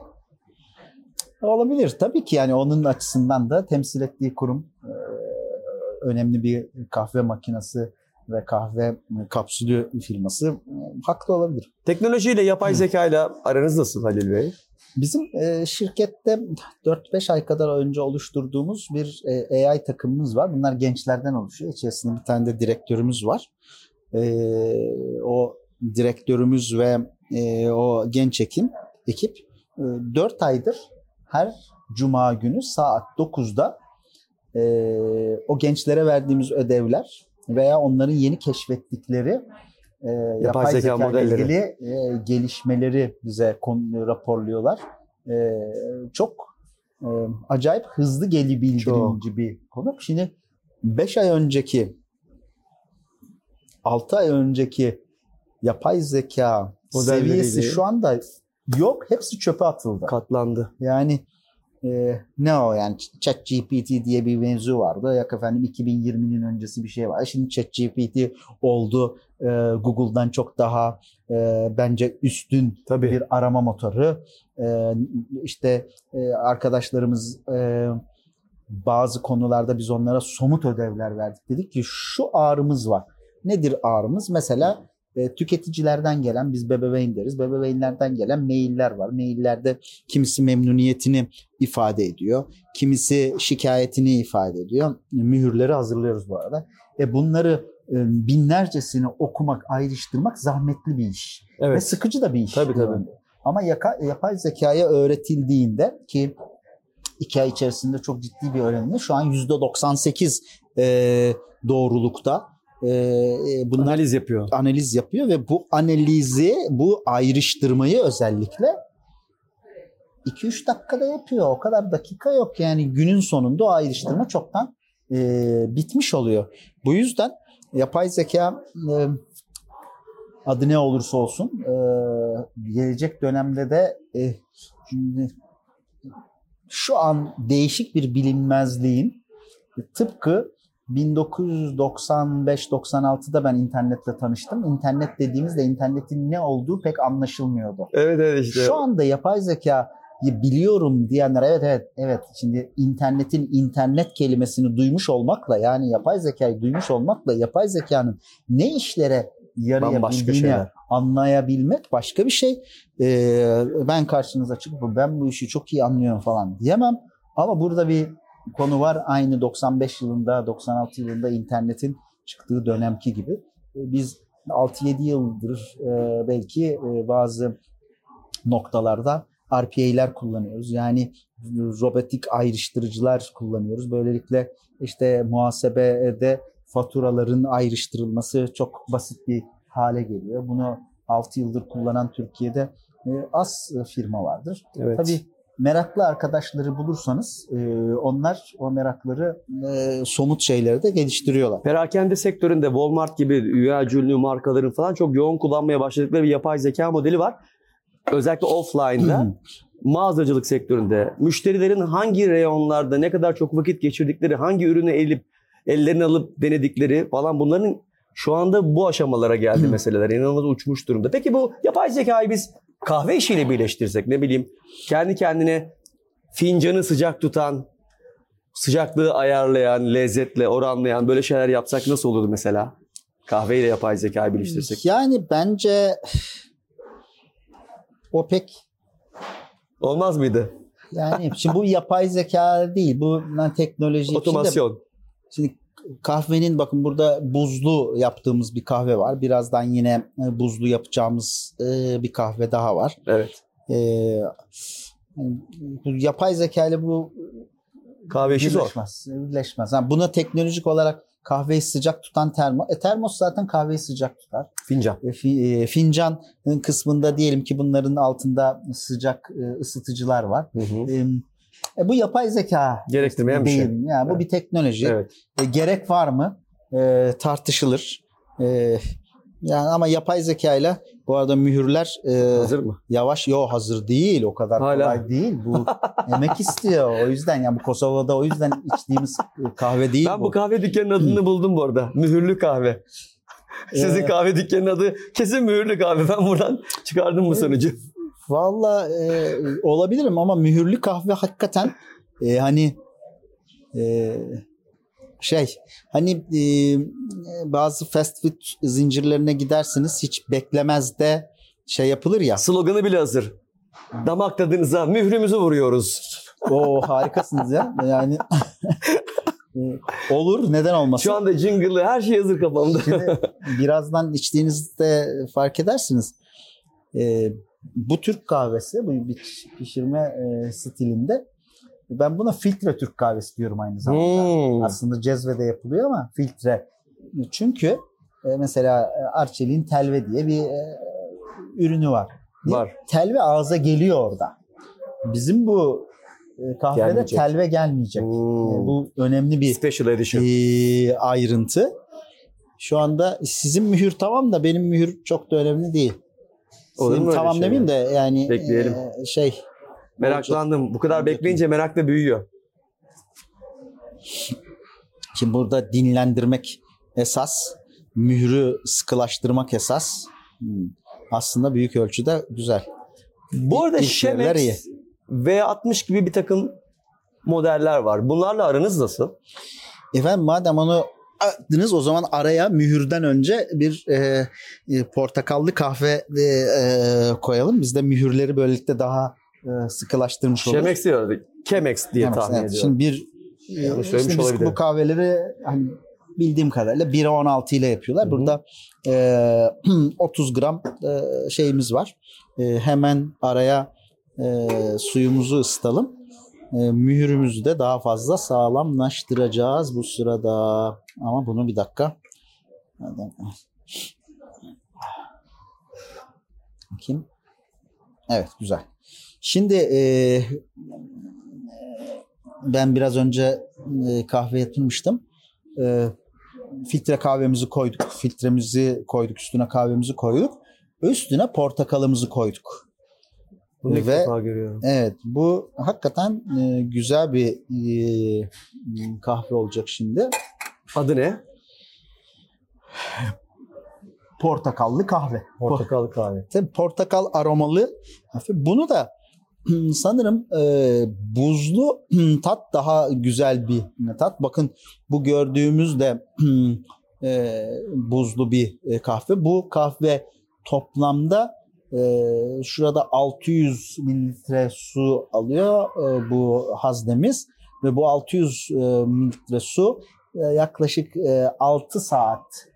olabilir. Tabii ki yani onun açısından da temsil ettiği kurum e, önemli bir kahve makinesi ve kahve kapsülü firması e, haklı olabilir. Teknolojiyle yapay zekayla aranız nasıl Halil Bey? Bizim e, şirkette 4-5 ay kadar önce oluşturduğumuz bir e, AI takımımız var. Bunlar gençlerden oluşuyor. İçerisinde bir tane de direktörümüz var. E, o direktörümüz ve e, o genç ekim, ekip e, 4 aydır her cuma günü saat 9'da e, o gençlere verdiğimiz ödevler veya onların yeni keşfettikleri e, yapay, zeka zeka, modelleri. ilgili e, gelişmeleri bize konu, raporluyorlar. E, çok e, acayip hızlı geli bildirimci bir konu. Şimdi 5 ay önceki 6 ay önceki yapay zeka Modelleriyle. seviyesi şu anda yok. Hepsi çöpe atıldı. Katlandı. Yani e, ne o yani Chat GPT diye bir mevzu vardı. Yok efendim 2020'nin öncesi bir şey var. Şimdi Chat GPT oldu. E, Google'dan çok daha e, bence üstün Tabii. bir arama motoru. E, işte e, arkadaşlarımız e, bazı konularda biz onlara somut ödevler verdik. Dedik ki şu ağrımız var. Nedir ağrımız? Mesela e, tüketicilerden gelen biz bebeveyn deriz. Bebeveynlerden gelen mailler var. Maillerde kimisi memnuniyetini ifade ediyor. Kimisi şikayetini ifade ediyor. Mühürleri hazırlıyoruz bu arada. E bunları e, binlercesini okumak, ayrıştırmak zahmetli bir iş. Ve Evet. sıkıcı da bir iş. Tabii, tabii. Yani. Ama yaka, yapay zekaya öğretildiğinde ki iki ay içerisinde çok ciddi bir öğrenme. Şu an %98 e, doğrulukta. E, e, bunlar Analiz yapıyor. analiz yapıyor ve bu analizi, bu ayrıştırmayı özellikle 2-3 dakikada yapıyor. O kadar dakika yok yani günün sonunda o ayrıştırma çoktan e, bitmiş oluyor. Bu yüzden yapay zeka e, adı ne olursa olsun e, gelecek dönemde de e, şimdi şu an değişik bir bilinmezliğin tıpkı 1995-96'da ben internetle tanıştım. İnternet dediğimizde internetin ne olduğu pek anlaşılmıyordu. Evet evet işte. Şu anda yapay zeka biliyorum diyenler evet evet evet şimdi internetin internet kelimesini duymuş olmakla yani yapay zekayı duymuş olmakla yapay zekanın ne işlere yarayabildiğini anlayabilmek başka bir şey. Ee, ben karşınıza çıkıp ben bu işi çok iyi anlıyorum falan diyemem. Ama burada bir konu var. Aynı 95 yılında 96 yılında internetin çıktığı dönemki gibi. Ee, Biz 6-7 yıldır e, belki e, bazı noktalarda RPA'ler kullanıyoruz. Yani robotik ayrıştırıcılar kullanıyoruz. Böylelikle işte muhasebede faturaların ayrıştırılması çok basit bir hale geliyor. Bunu 6 yıldır kullanan Türkiye'de e, az firma vardır. Evet. Tabii meraklı arkadaşları bulursanız e, onlar o merakları e, somut şeyleri de geliştiriyorlar. Perakende sektöründe Walmart gibi üyacı ünlü markaların falan çok yoğun kullanmaya başladıkları bir yapay zeka modeli var. Özellikle offline'da mağazacılık sektöründe müşterilerin hangi reyonlarda ne kadar çok vakit geçirdikleri, hangi ürünü elip ellerine alıp denedikleri falan bunların şu anda bu aşamalara geldi meseleler. İnanılmaz uçmuş durumda. Peki bu yapay zekayı biz kahve işiyle birleştirsek ne bileyim kendi kendine fincanı sıcak tutan, sıcaklığı ayarlayan, lezzetle oranlayan böyle şeyler yapsak nasıl olurdu mesela? Kahve ile yapay zekayı birleştirsek. Yani bence o pek Olmaz mıydı? yani şimdi bu yapay zeka değil bu lan teknoloji. Şimdi, Otomasyon. şimdi kahvenin bakın burada buzlu yaptığımız bir kahve var. Birazdan yine e, buzlu yapacağımız e, bir kahve daha var. Evet. E, bu yapay zeka ile bu Kahve işi zor. birleşmez. Birleşmez. Yani buna teknolojik olarak kahveyi sıcak tutan termos. E, termos zaten kahveyi sıcak tutar. Fincan. E, fi- e, fincanın kısmında diyelim ki bunların altında sıcak e, ısıtıcılar var. Hı hı. E, e, bu yapay zeka Gerektirmeyen bir şey. değil. Yani bu Evet. bir teknoloji. Evet. E, gerek var mı? E, tartışılır. E, yani ama yapay zekayla bu arada mühürler e, Hazır mı? yavaş yo hazır değil o kadar Hala. kolay değil bu emek istiyor o yüzden yani bu Kosova'da o yüzden içtiğimiz kahve değil Ben bu. bu kahve dükkanının adını buldum bu arada. Mühürlü kahve. Sizin Ee, kahve dükkanının adı kesin mühürlü kahve. Ben buradan çıkardım bu sonucu. Valla e, olabilirim ama mühürlü kahve hakikaten e, hani e, şey hani e, bazı fast food zincirlerine gidersiniz hiç beklemez de şey yapılır ya. Sloganı bile hazır. Damak tadınıza mührümüzü vuruyoruz. O harikasınız ya. Yani e, olur neden olmasın. Şu anda jingle'ı her şey hazır kafamda. Şimdi birazdan içtiğinizde fark edersiniz. Ee, bu Türk kahvesi, bu bir pişirme e, stilinde ben buna filtre Türk kahvesi diyorum aynı zamanda. Hmm. Aslında cezvede yapılıyor ama filtre. Çünkü e, mesela e, Arçelik'in telve diye bir e, ürünü var. Var. Telve ağza geliyor orada. Bizim bu e, kahvede Gelmeyecek. telve gelmeyecek. Hmm. Bu önemli bir Special edition. e, ayrıntı. Şu anda sizin mühür tamam da benim mühür çok da önemli değil. Olur mu tamam şey demeyeyim de yani Bekleyelim. e, şey Meraklandım. Bu kadar Olacak. bekleyince merak da büyüyor. Şimdi burada dinlendirmek esas, mührü sıkılaştırmak esas. Hmm. Aslında büyük ölçüde güzel. Bu arada Chemex V60 gibi bir takım modeller var. Bunlarla aranız nasıl? Efendim madem onu attınız o zaman araya mühürden önce bir e, e, portakallı kahve e, e, koyalım. Biz de mühürleri böylelikle daha e, sıkılaştırmış oluruz. Chemex diyoruz. Chemex diye Evet, tahmin evet. ediyorum. Şimdi bir işte biz bu kahveleri hani bildiğim kadarıyla 1'e 16 ile yapıyorlar. Burada e, 30 gram e, şeyimiz var. E, hemen araya e, suyumuzu ısıtalım. E, mühürümüzü de daha fazla sağlamlaştıracağız bu sırada. Ama bunu bir dakika. Bakayım. Evet güzel. Şimdi e, ben biraz önce e, kahve yatırmıştım. E, filtre kahvemizi koyduk. Filtremizi koyduk. Üstüne kahvemizi koyduk. Üstüne portakalımızı koyduk. Bunu ilk Ve- defa görüyorum. Evet bu hakikaten e, güzel bir e, kahve olacak şimdi. Adı ne? Portakallı kahve. Portakal kahve. Tabii portakal aromalı. Bunu da sanırım e, buzlu tat daha güzel bir tat. Bakın bu gördüğümüz de e, buzlu bir e, kahve. Bu kahve toplamda e, şurada 600 mililitre su alıyor e, bu haznemiz ve bu 600 e, mililitre su e, yaklaşık e, 6 saat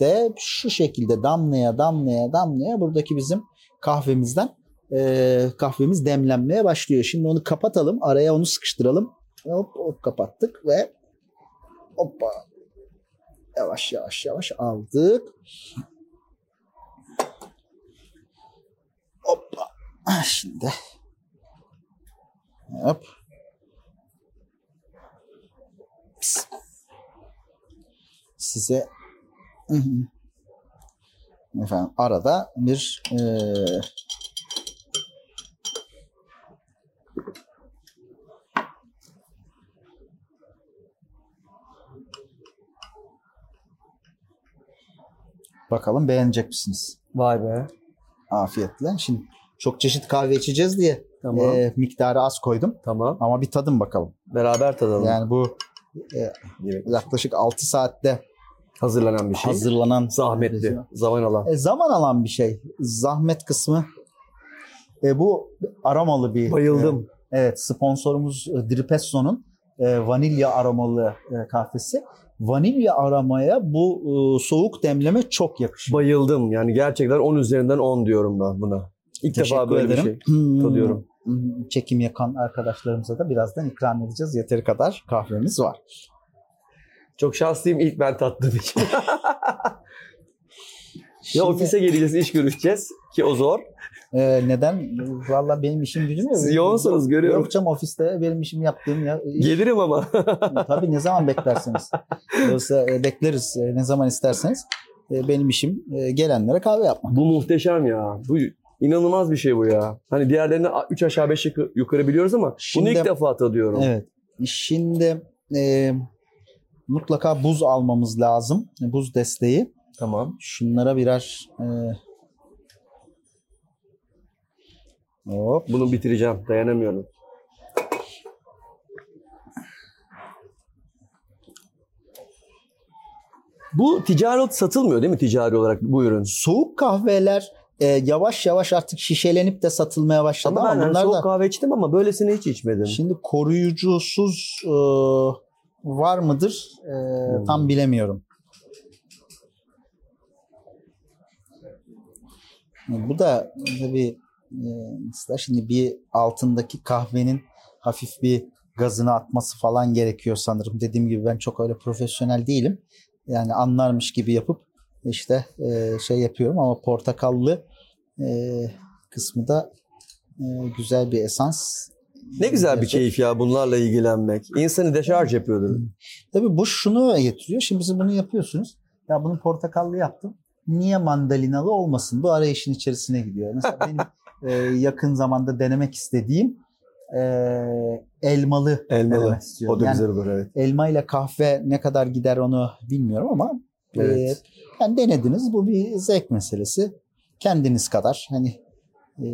de şu şekilde damlaya damlaya damlaya buradaki bizim kahvemizden e, kahvemiz demlenmeye başlıyor. Şimdi onu kapatalım. Araya onu sıkıştıralım. Hop hop kapattık ve hoppa yavaş yavaş yavaş aldık. Hoppa. Ah, Şimdi hop. Pis. Size efendim arada bir e, bakalım beğenecek misiniz? Vay be. Afiyetle. Şimdi çok çeşit kahve içeceğiz diye Tamam. e, miktarı az koydum. Tamam. Ama bir tadın bakalım. Beraber tadalım. Yani bu Direkt. yaklaşık 6 saatte Hazırlanan bir şey. hazırlanan Zahmetli. Zaman alan. E, zaman alan bir şey. Zahmet kısmı. E, bu aromalı bir. Bayıldım. e, evet sponsorumuz e, Dripesso'nun e, vanilya aromalı e, kahvesi. Vanilya aramaya bu e, soğuk demleme çok yakışıyor. Bayıldım. Yani gerçekten 10 üzerinden 10 diyorum ben buna. İlk defa böyle bir şey tadıyorum. Hmm, Çekim yakan arkadaşlarımıza da birazdan ikram edeceğiz. Yeteri kadar kahvemiz var. Çok şanslıyım ilk ben tattığım için. ya Şimdi, ofise geleceğiz, iş görüşeceğiz ki o zor. e, neden? Valla benim işim gücüm yok. Siz yoğunsunuz görüyorum. Yok canım ofiste benim işim yaptığım ya. Gelirim ama. Tabii ne zaman beklerseniz. Dolayısıyla e, bekleriz e, ne zaman isterseniz. E, Benim işim gelenlere kahve yapmak. bu muhteşem ya. Bu inanılmaz bir şey bu ya. Hani diğerlerini 3 aşağı 5 yukarı biliyoruz ama Şimdi- bunu ilk defa tadıyorum. Evet. Şimdi e, mutlaka buz almamız lazım. Buz desteği. Tamam. Şunlara birer e, hop. Bunu bitireceğim. Dayanamıyorum. Bu olarak satılmıyor değil mi ticari olarak bu ürün? Soğuk kahveler e, yavaş yavaş artık şişelenip de satılmaya başladı Ama ama, ben bunlar soğuk da kahve içtim ama böylesini hiç içmedim. şimdi koruyucusuz e, var mıdır? E, Hmm. Tam bilemiyorum. Bu da tabii e, mesela şimdi bir altındaki kahvenin hafif bir gazını atması falan gerekiyor sanırım. Dediğim gibi ben çok öyle profesyonel değilim. Yani anlarmış gibi yapıp işte e, şey yapıyorum ama portakallı e, kısmı da e, güzel bir esans. ne güzel bir keyif ya bunlarla ilgilenmek. İnsanı deşarj yapıyordur. Tabii bu şunu getiriyor. Şimdi siz bunu yapıyorsunuz. Ya bunu portakallı yaptım. Niye mandalinalı olmasın? Bu arayışın içerisine gidiyor. Mesela benim e, yakın zamanda denemek istediğim e, elmalı, Elmalı. denemek istiyorum. O da Yani güzel olur evet. elma ile kahve ne kadar gider onu bilmiyorum ama Evet. e, yani denediniz bu bir zevk meselesi. Kendiniz kadar hani e,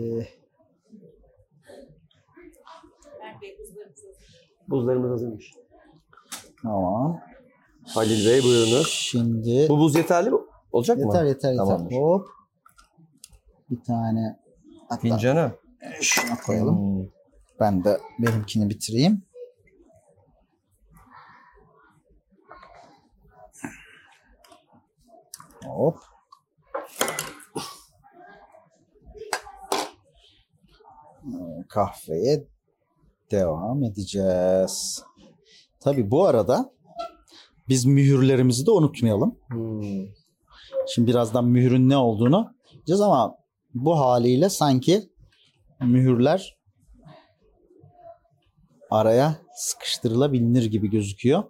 Buzlarımız hazırmış. tamam. Halil Bey buyurunuz. Şimdi Bu buz yeterli mi? Olacak mı? yeter yeter yeter. Hop. Bir tane hatta şuna koyalım. Hmm. Ben de benimkini bitireyim. Hop. Kahveye devam edeceğiz. Tabii bu arada biz mühürlerimizi de unutmayalım. Hmm. Şimdi birazdan mühürün ne olduğunu diyeceğiz ama bu haliyle sanki mühürler araya sıkıştırılabilir gibi gözüküyor.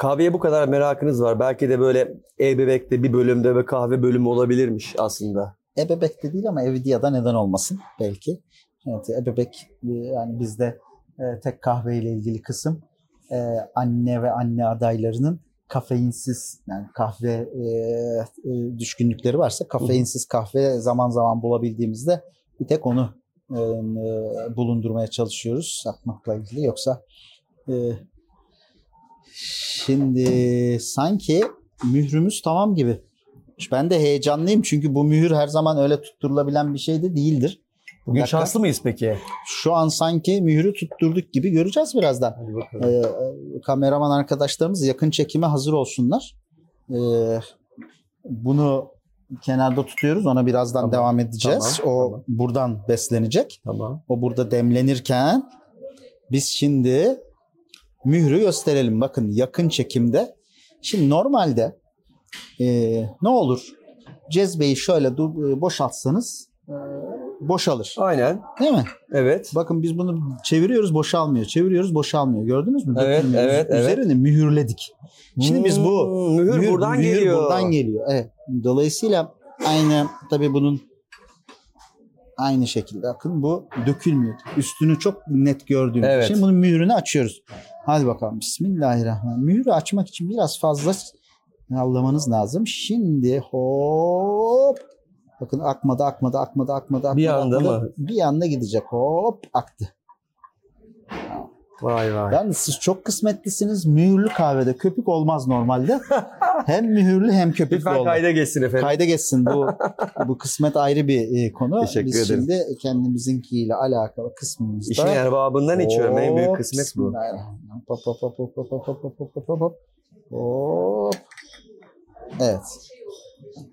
Kahveye bu kadar merakınız var. Belki de böyle e-bebekte bir bölümde ve kahve bölümü olabilirmiş aslında. Ebebek de değil ama Evidia'da neden olmasın belki. Evet, ebebek e, yani bizde e, tek kahve ile ilgili kısım e, anne ve anne adaylarının kafeinsiz yani kahve e, e, düşkünlükleri varsa kafeinsiz kahve zaman zaman bulabildiğimizde bir tek onu e, e, bulundurmaya çalışıyoruz satmakla ilgili yoksa e, şimdi sanki mührümüz tamam gibi. Ben de heyecanlıyım çünkü bu mühür her zaman öyle tutturulabilen bir şey de değildir. Bugün dakika. şanslı mıyız peki? Şu an sanki mühürü tutturduk gibi göreceğiz birazdan. Ee, kameraman arkadaşlarımız yakın çekime hazır olsunlar. Ee, bunu kenarda tutuyoruz. Ona birazdan Tamam, devam edeceğiz. tamam, o tamam. buradan beslenecek. Tamam. O burada demlenirken biz şimdi mührü gösterelim. Bakın yakın çekimde. Şimdi normalde e, ne olur? Cezveyi şöyle e, boşaltsanız e, boşalır. Aynen. Değil mi? Evet. Bakın biz bunu çeviriyoruz boşalmıyor. Çeviriyoruz boşalmıyor. Gördünüz mü? Evet, Dökülmüyor. evet, evet. Üzerini mühürledik. Şimdi biz bu Hmm, mühür, buradan mühür geliyor. buradan geliyor. Evet. Dolayısıyla aynı tabii bunun aynı şekilde bakın bu dökülmüyor. Üstünü çok net gördüğümüz Evet. için bunun mühürünü açıyoruz. Hadi bakalım. Bismillahirrahmanirrahim. Mühürü açmak için biraz fazla yallamanız lazım. Şimdi hop Bakın akmadı, akmadı, akmadı, akmadı, akmadı. Bir anda akmadı. mı? Bir anda gidecek. Hop aktı. Vay vay. Yalnız siz çok kısmetlisiniz. Mühürlü kahvede köpük olmaz normalde. hem mühürlü hem köpüklü Lütfen kayda geçsin efendim. Kayda geçsin bu bu kısmet ayrı bir e, konu. Teşekkür Biz ederim. şimdi kendimizinkiyle alakalı kısmımızda. İşin erbabından içiyorum. En büyük Hop, kısmet bu. Hop hop hop hop hop hop hop hop hop hop hop hop. Hop. Evet.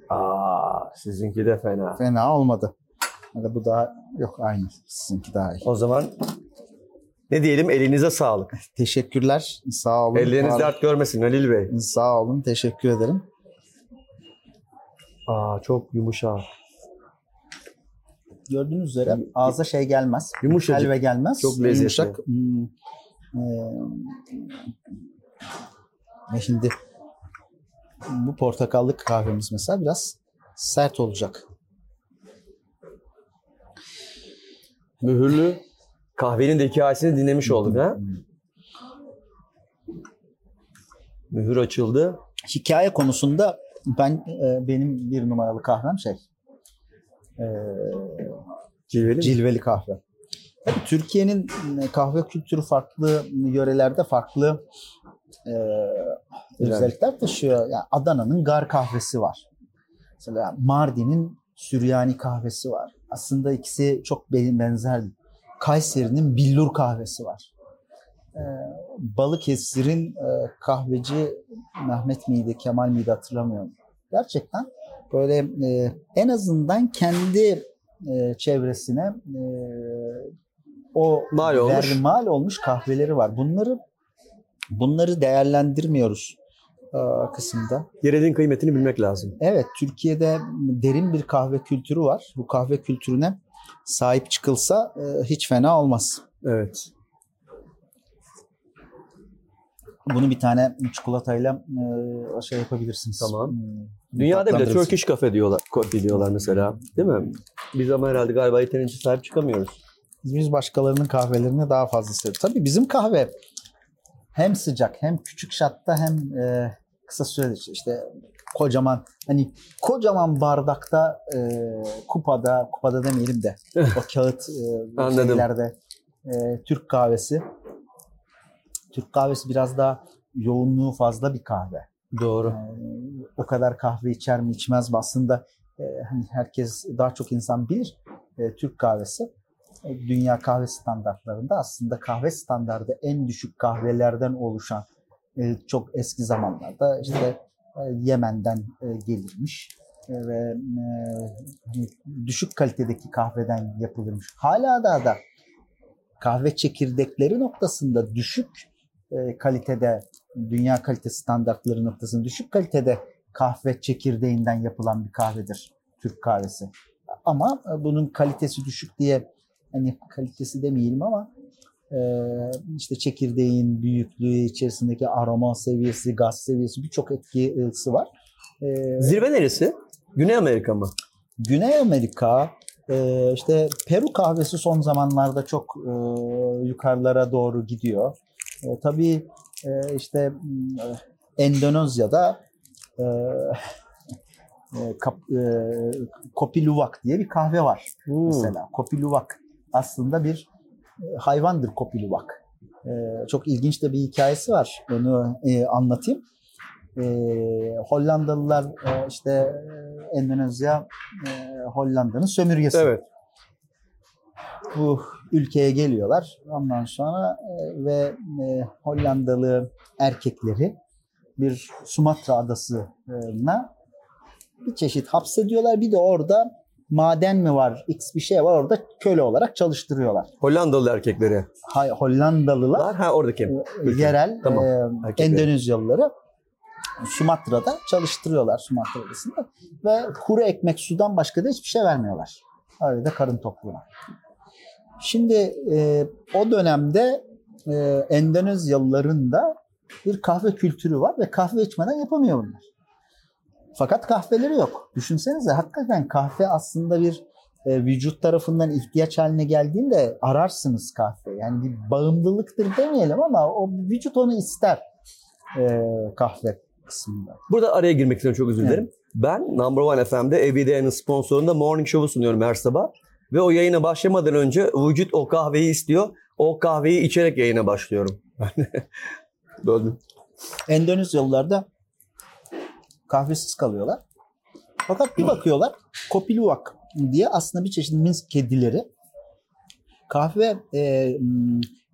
Aa, sizinki de fena. Fena olmadı. Hadi bu daha yok aynı. Sizinki daha iyi. O zaman ne diyelim elinize sağlık. Teşekkürler. Sağ olun. Elleriniz Var- dert görmesin Halil Bey. Sağ olun. Teşekkür ederim. Aa çok yumuşak. Gördüğünüz üzere ağza şey gelmez. Yumuşacık. Helve gelmez. Çok lezzetli. Yumuşak. Hmm, eee, ve şimdi bu portakallı kahvemiz mesela biraz sert olacak. Mühürlü kahvenin de hikayesini dinlemiş olduk ha. Mühür açıldı. Hikaye konusunda ben e, benim bir numaralı kahvem şey eee, Cilveli mi? cilveli kahve. Tabii Türkiye'nin e, kahve kültürü farklı yörelerde farklı e, özellikler taşıyor. Yani Adana'nın gar kahvesi var. Mesela Mardin'in Süryani kahvesi var. Aslında ikisi çok be- benzer. Kayseri'nin billur kahvesi var. E, Balıkesir'in e, kahveci Mehmet miydi, Kemal miydi hatırlamıyorum. Gerçekten böyle e, en azından kendi e, çevresine e, o Mal olmuş. mal olmuş kahveleri var. Bunları bunları değerlendirmiyoruz e, kısımda. Yerin kıymetini bilmek lazım. Evet, Türkiye'de derin bir kahve kültürü var. Bu kahve kültürüne sahip çıkılsa e, hiç fena olmaz. Evet. Bunu bir tane çikolatayla e, şey yapabilirsiniz. Tamam. Hmm, Dünyada bile. Turkish Cafe diyorlar, diyorlar mesela. Değil mi? Biz ama herhalde galiba yeterince sahip çıkamıyoruz. Biz başkalarının kahvelerini daha fazla seviyoruz. Tabii bizim kahve hem sıcak hem küçük şatta hem e, kısa sürede işte kocaman hani kocaman bardakta e, kupada kupada demeyelim de o kağıt e, şeylerde e, Türk kahvesi Türk kahvesi biraz daha yoğunluğu fazla bir kahve. Doğru. Ee, o kadar kahve içer mi içmez mi aslında e, hani herkes daha çok insan bilir e, Türk kahvesi e, dünya kahve standartlarında aslında kahve standardı en düşük kahvelerden oluşan e, çok eski zamanlarda işte e, Yemen'den e, gelirmiş e, ve e, hani düşük kalitedeki kahveden yapılırmış. Hala da da kahve çekirdekleri noktasında düşük e, kalitede dünya kalite standartları noktasında düşük kalitede kahve çekirdeğinden yapılan bir kahvedir Türk kahvesi. Ama e, bunun kalitesi düşük diye hani kalitesi demeyelim ama e, işte çekirdeğin büyüklüğü içerisindeki aroma seviyesi, gaz seviyesi birçok etkisi var. E, Zirve neresi? Güney Amerika mı? Güney Amerika e, işte Peru kahvesi son zamanlarda çok e, yukarılara doğru gidiyor. E, tabii işte Endonezya'da Kopi Luwak diye bir kahve var mesela. Kopi Luwak aslında bir hayvandır Kopi Luwak. E, çok ilginç de bir hikayesi var. Onu e, anlatayım. E, Hollandalılar e, işte e, Endonezya e, Hollanda'nın sömürgesi. Evet. Bu ülkeye geliyorlar. Ondan sonra e, ve e, Hollandalı erkekleri bir Sumatra adasına bir çeşit hapsediyorlar. Bir de orada maden mi var, x bir şey var orada köle olarak çalıştırıyorlar. Hollandalı erkekleri. Hay, Hollandalılar Var ha oradaki. e, yerel Tamam. e. Endonezyalıları Sumatra'da çalıştırıyorlar Sumatra adasında ve kuru ekmek sudan başka da hiçbir şey vermiyorlar. Öyle de karın tokluğuna. Şimdi e, o dönemde e, Endonezyalıların da bir kahve kültürü var ve kahve içmeden yapamıyor bunlar. Fakat kahveleri yok. Düşünsenize hakikaten kahve aslında bir e, vücut tarafından ihtiyaç haline geldiğinde ararsınız kahve. Yani bir bağımlılıktır demeyelim ama o vücut onu ister e, kahve kısmında. Burada araya girmek istiyorum çok özür Evet. dilerim. Ben Number One FM'de Everyday'ın sponsorunda Morning Show'u sunuyorum her sabah. Ve o yayına başlamadan önce vücut o kahveyi istiyor. O kahveyi içerek yayına başlıyorum. Böldüm. Endonezyalılar da kahvesiz kalıyorlar. Fakat bir bakıyorlar Kopi Luwak diye aslında bir çeşit Minsk kedileri. Kahve e,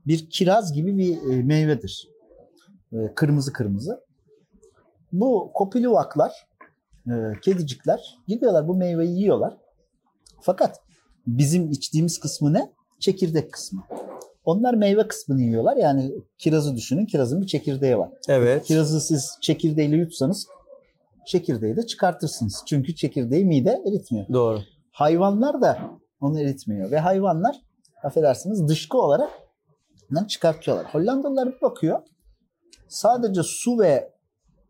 bir kiraz gibi bir e, meyvedir. E, kırmızı kırmızı. Bu Kopi Luwaklar, e, kedicikler gidiyorlar bu meyveyi yiyorlar. Fakat bizim içtiğimiz kısmı ne? Çekirdek kısmı. Onlar meyve kısmını yiyorlar. Yani kirazı düşünün. Kirazın bir çekirdeği var. Evet. Kirazı siz çekirdeğiyle yutsanız çekirdeği de çıkartırsınız. Çünkü çekirdeği mide eritmiyor. Doğru. Hayvanlar da onu eritmiyor. Ve hayvanlar affedersiniz dışkı olarak çıkartıyorlar. Hollandalılar bir bakıyor. Sadece su ve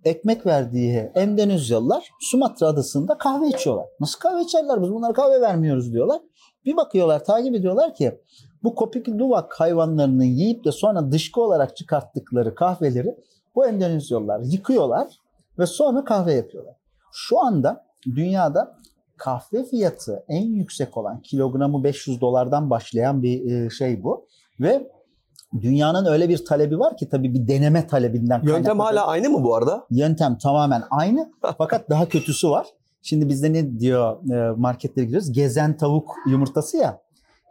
ekmek verdiği Endonezyalılar Sumatra adasında kahve içiyorlar. Nasıl kahve içerler? Biz bunlara kahve vermiyoruz diyorlar. Bir bakıyorlar, takip ediyorlar ki bu kopik duvak hayvanlarını yiyip de sonra dışkı olarak çıkarttıkları kahveleri bu Endonezyalılar yıkıyorlar ve sonra kahve yapıyorlar. Şu anda dünyada kahve fiyatı en yüksek olan kilogramı 500 dolardan başlayan bir e, şey bu ve dünyanın öyle bir talebi var ki tabii bir deneme talebinden Yöntem hala aynı mı bu arada? Yöntem tamamen aynı fakat daha kötüsü var. Şimdi bizde ne diyor e, marketlere giriyoruz? Gezen tavuk yumurtası ya.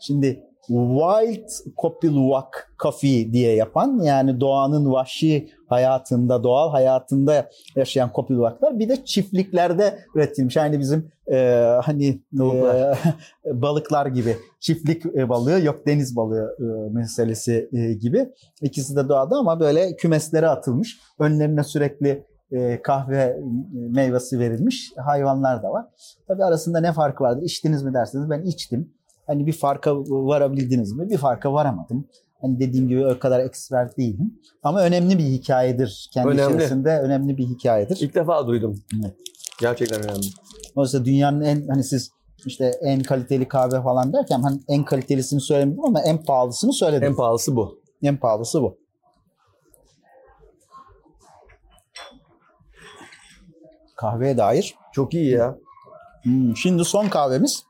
Şimdi Wild Kopiluwak Coffee diye yapan yani doğanın vahşi hayatında, doğal hayatında yaşayan kopiluwaklar bir de çiftliklerde üretilmiş. Yani bizim e, hani e, balıklar gibi çiftlik e, balığı yok deniz balığı e, meselesi e, gibi. İkisi de doğada ama böyle kümeslere atılmış. Önlerine sürekli e, kahve e, meyvesi verilmiş hayvanlar da var. Tabii arasında ne farkı vardır? İçtiniz mi derseniz ben içtim. Hani bir farka varabildiniz mi? Bir farka varamadım. Hani dediğim gibi o kadar ekspert değilim. Ama önemli bir hikayedir. Kendi Önemli. içerisinde önemli bir hikayedir. İlk defa duydum. Gerçekten önemli. Oysa dünyanın en hani siz işte en kaliteli kahve falan derken hani en kalitelisini söylemedim ama en pahalısını söyledim. En pahalısı bu. En pahalısı bu. Kahveye dair. Çok iyi ya. Hmm, şimdi son kahvemiz.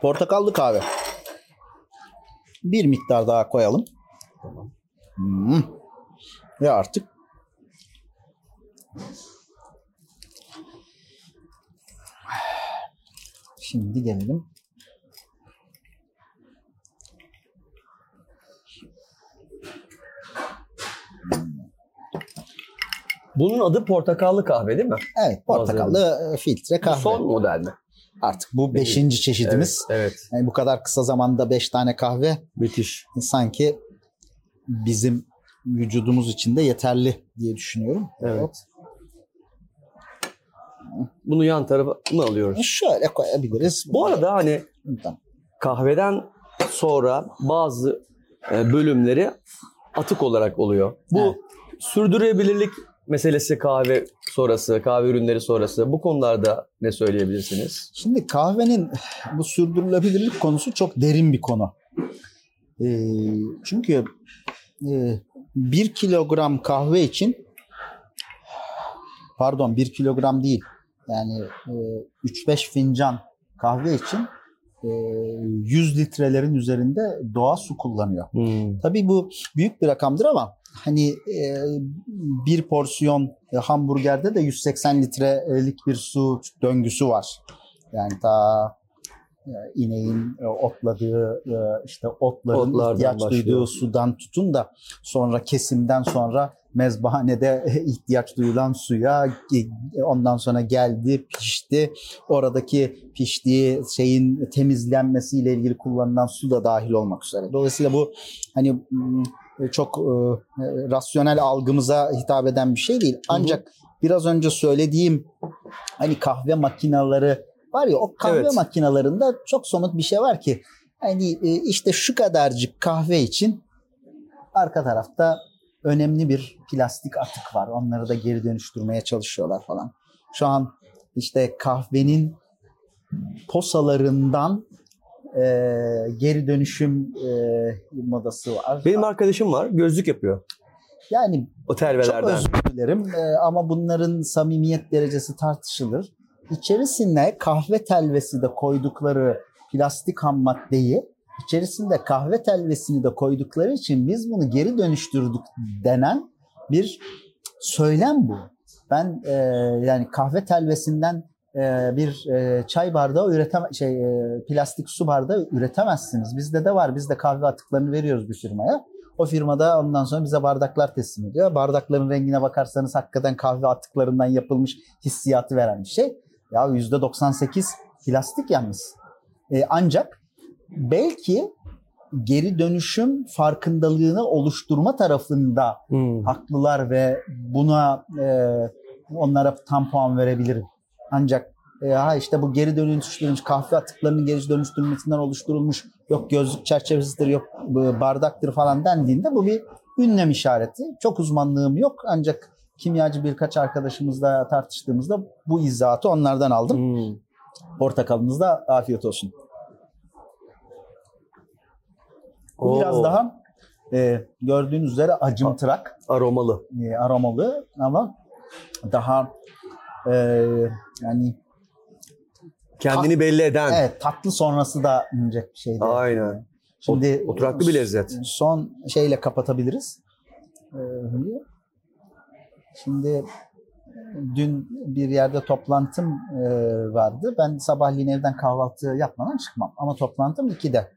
Portakallı kahve. Bir miktar daha koyalım. Hmm. Ve artık Şimdi gelelim. Bunun adı portakallı kahve değil mi? Evet, portakallı filtre Bu kahve. son model mi? Artık bu beşinci çeşidimiz. Evet, evet. Yani bu kadar kısa zamanda beş tane kahve Müthiş. sanki bizim vücudumuz için de yeterli diye düşünüyorum. Evet. Bunu yan tarafa mı alıyoruz? Şöyle koyabiliriz. Bu arada hani Tamam. kahveden sonra bazı e, bölümleri atık olarak oluyor. Bu Evet. sürdürülebilirlik meselesi kahve sonrası, kahve ürünleri sonrası. Bu konularda ne söyleyebilirsiniz? Şimdi kahvenin bu sürdürülebilirlik konusu çok derin bir konu. Ee, çünkü e, bir kilogram kahve için pardon bir kilogram değil yani e, 3-5 fincan kahve için e, 100 litrelerin üzerinde doğa su kullanıyor. Tabii bu büyük bir rakamdır ama hani e, bir porsiyon e, hamburgerde de 180 litrelik bir su döngüsü var. Yani ta e, ineğin e, otladığı e, işte otların Otlardan ihtiyaç başlıyor. duyduğu sudan tutun da sonra kesimden sonra mezbahanede ihtiyaç duyulan suya e, ondan sonra geldi pişti oradaki piştiği şeyin temizlenmesiyle ilgili kullanılan su da dahil olmak üzere. Dolayısıyla bu hani çok e, rasyonel algımıza hitap eden bir şey değil. Ancak biraz önce söylediğim hani kahve makineleri var ya o kahve Evet. makinelerinde çok somut bir şey var ki hani e, işte şu kadarcık kahve için arka tarafta önemli bir plastik atık var. Onları da geri dönüştürmeye çalışıyorlar falan. Şu an işte kahvenin posalarından e, geri dönüşüm e, modası var. Benim arkadaşım var, gözlük yapıyor. Yani O çok telvelerden. özür dilerim e, ama bunların samimiyet derecesi tartışılır. İçerisine kahve telvesi de koydukları plastik ham maddeyi içerisinde kahve telvesini de koydukları için biz bunu geri dönüştürdük denen bir söylem bu. Ben e, yani kahve telvesinden e, bir e, çay bardağı üretem şey e, plastik su bardağı üretemezsiniz. Bizde de var. Biz de kahve atıklarını veriyoruz bir firmaya. O firmada ondan sonra bize bardaklar teslim ediyor. Bardakların rengine bakarsanız hakikaten kahve atıklarından yapılmış hissiyatı veren bir şey. Ya %98 plastik yalnız. E, ancak belki geri dönüşüm farkındalığını oluşturma tarafında Hmm. haklılar ve buna e, onlara tam puan verebilirim. Ancak e, ha işte bu geri dönüştürülmüş kahve atıklarının geri dönüştürülmesinden oluşturulmuş yok gözlük çerçevesidir yok bu bardaktır falan dendiğinde bu bir ünlem işareti. Çok uzmanlığım yok ancak kimyacı birkaç arkadaşımızla tartıştığımızda bu izahatı onlardan aldım. Hmm. Portakalınızda afiyet olsun. Bu Oo, biraz daha e, gördüğünüz üzere acımtırak. aromalı. e, aromalı ama daha e, yani Kendini belli eden. evet tatlı sonrası da inecek bir şeydi. Aynen. Şimdi Oturaklı bir lezzet. Son şeyle kapatabiliriz. Ee. Şimdi dün bir yerde toplantım e, vardı. Ben sabahleyin evden kahvaltı yapmadan çıkmam. Ama toplantım 2'de.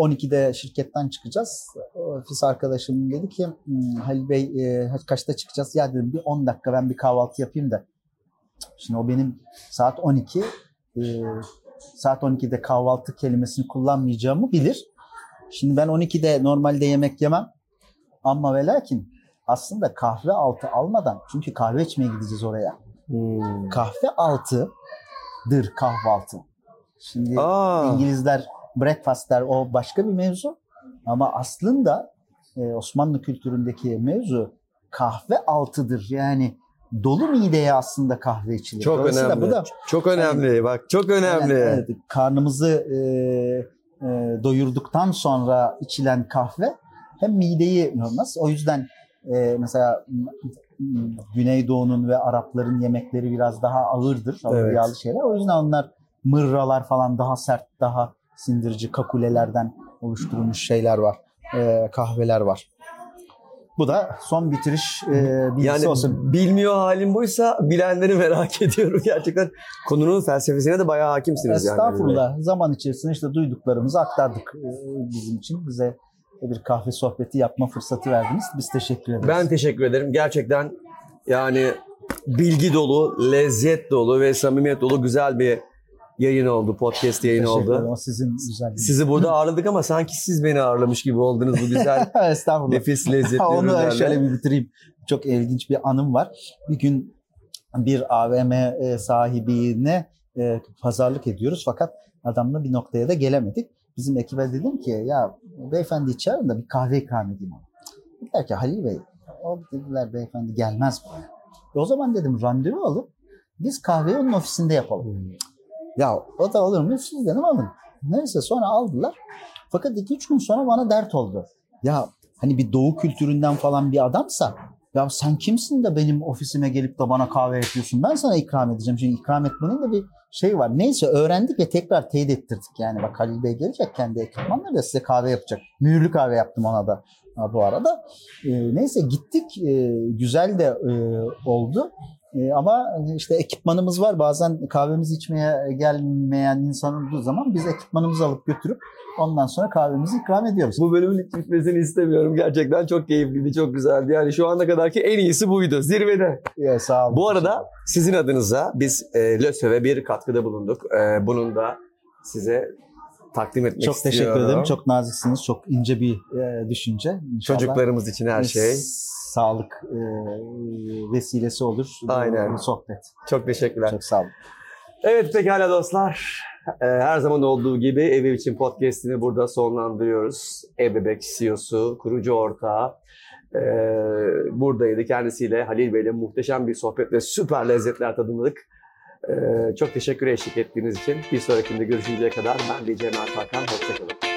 Ee, 12'de şirketten çıkacağız. Ofis arkadaşım dedi ki "Hmm, Halil Bey e, kaçta çıkacağız? Ya dedim bir 10 dakika ben bir kahvaltı yapayım da. Şimdi o benim saat 12. e, saat 12'de kahvaltı kelimesini kullanmayacağımı bilir. Şimdi ben 12'de normalde yemek yemem. Ama ve lakin aslında kahve altı almadan çünkü kahve içmeye gideceğiz oraya. Hmm. Kahve altıdır kahvaltı. Şimdi Aa, İngilizler breakfast der o başka bir mevzu. Ama aslında e, Osmanlı kültüründeki mevzu kahve altıdır. Yani dolu mideye aslında kahve içilir. Çok önemli. Bu da Çok önemli. Bak çok önemli. yani, evet, karnımızı e, e, doyurduktan sonra içilen kahve hem mideyi yormaz. O yüzden e, mesela Güneydoğu'nun ve Arapların yemekleri biraz daha ağırdır. Ağır Evet. yağlı şeyler. O yüzden onlar mırralar falan daha sert, daha sindirici kakulelerden oluşturulmuş şeyler var. E, kahveler var. Bu da son bitiriş e, bilgisi Yani olsun. bilmiyor halim buysa bilenleri merak ediyorum gerçekten. Konunun felsefesine de bayağı hakimsiniz yani. Estağfurullah. Zaman içerisinde işte duyduklarımızı aktardık e, bizim için. Bize bir kahve sohbeti yapma fırsatı verdiniz. Biz teşekkür ederiz. Ben teşekkür ederim. Gerçekten yani bilgi dolu, lezzet dolu ve samimiyet dolu güzel bir yayın oldu. Podcast ederim. oldu. Sizin güzelliğiniz. Sizi burada ağırladık ama sanki siz beni ağırlamış gibi oldunuz bu güzel Estağfurullah. nefis lezzetli Onu ürünlerle. şöyle bir bitireyim. Çok ilginç bir anım var. Bir gün bir AVM e, sahibine e, pazarlık ediyoruz fakat adamla bir noktaya da gelemedik. Bizim ekibe dedim ki ya beyefendi çağırın da bir kahve ikram edeyim ona. Dediler ki Halil Bey o dediler beyefendi gelmez buraya. E, o zaman dedim randevu alıp biz kahveyi onun ofisinde yapalım. Ya o da olur mu? Siz dedim alın. Neyse sonra aldılar. Fakat 2-3 gün sonra bana dert oldu. Ya hani bir doğu kültüründen falan bir adamsa ya sen kimsin de benim ofisime gelip de bana kahve yapıyorsun? Ben sana ikram edeceğim. Şimdi ikram etmenin de bir şey var. Neyse öğrendik ve tekrar teyit ettirdik. Yani bak Halil Bey gelecek kendi ekipmanlarıyla size kahve yapacak. Mühürlü kahve yaptım ona da bu arada. Ee, neyse gittik. Ee, güzel de e, oldu. Ee, ama işte ekipmanımız var. Bazen kahvemizi içmeye gelmeyen insan olduğu zaman biz ekipmanımızı alıp götürüp ondan sonra kahvemizi ikram ediyoruz. Bu bölümün bitmesini istemiyorum. Gerçekten çok keyifliydi, çok güzeldi. Yani şu ana kadarki en iyisi buydu. Zirvede. Ya, sağ olun. Bu arada sizin adınıza biz e, LÖSEV'e bir katkıda bulunduk. E, bunun da size takdim etmek çok istiyorum. teşekkür ederim. Çok naziksiniz. Çok ince bir e, düşünce. İnşallah Çocuklarımız için her şey. Sağlık e, vesilesi olur. bu Aynen. Sohbet. Çok teşekkürler. Çok sağ olun. Evet pekala dostlar. Ee, Her zaman olduğu gibi Ev için podcastini burada sonlandırıyoruz. Ebebek CEO'su, kurucu ortağı ee, buradaydı. Kendisiyle Halil Bey'le muhteşem bir sohbet ve süper lezzetler tadımladık. Ee, Çok teşekkür eşlik ettiğiniz için. Bir sonrakinde görüşünceye kadar ben Mert Hakan. Hoşçakalın.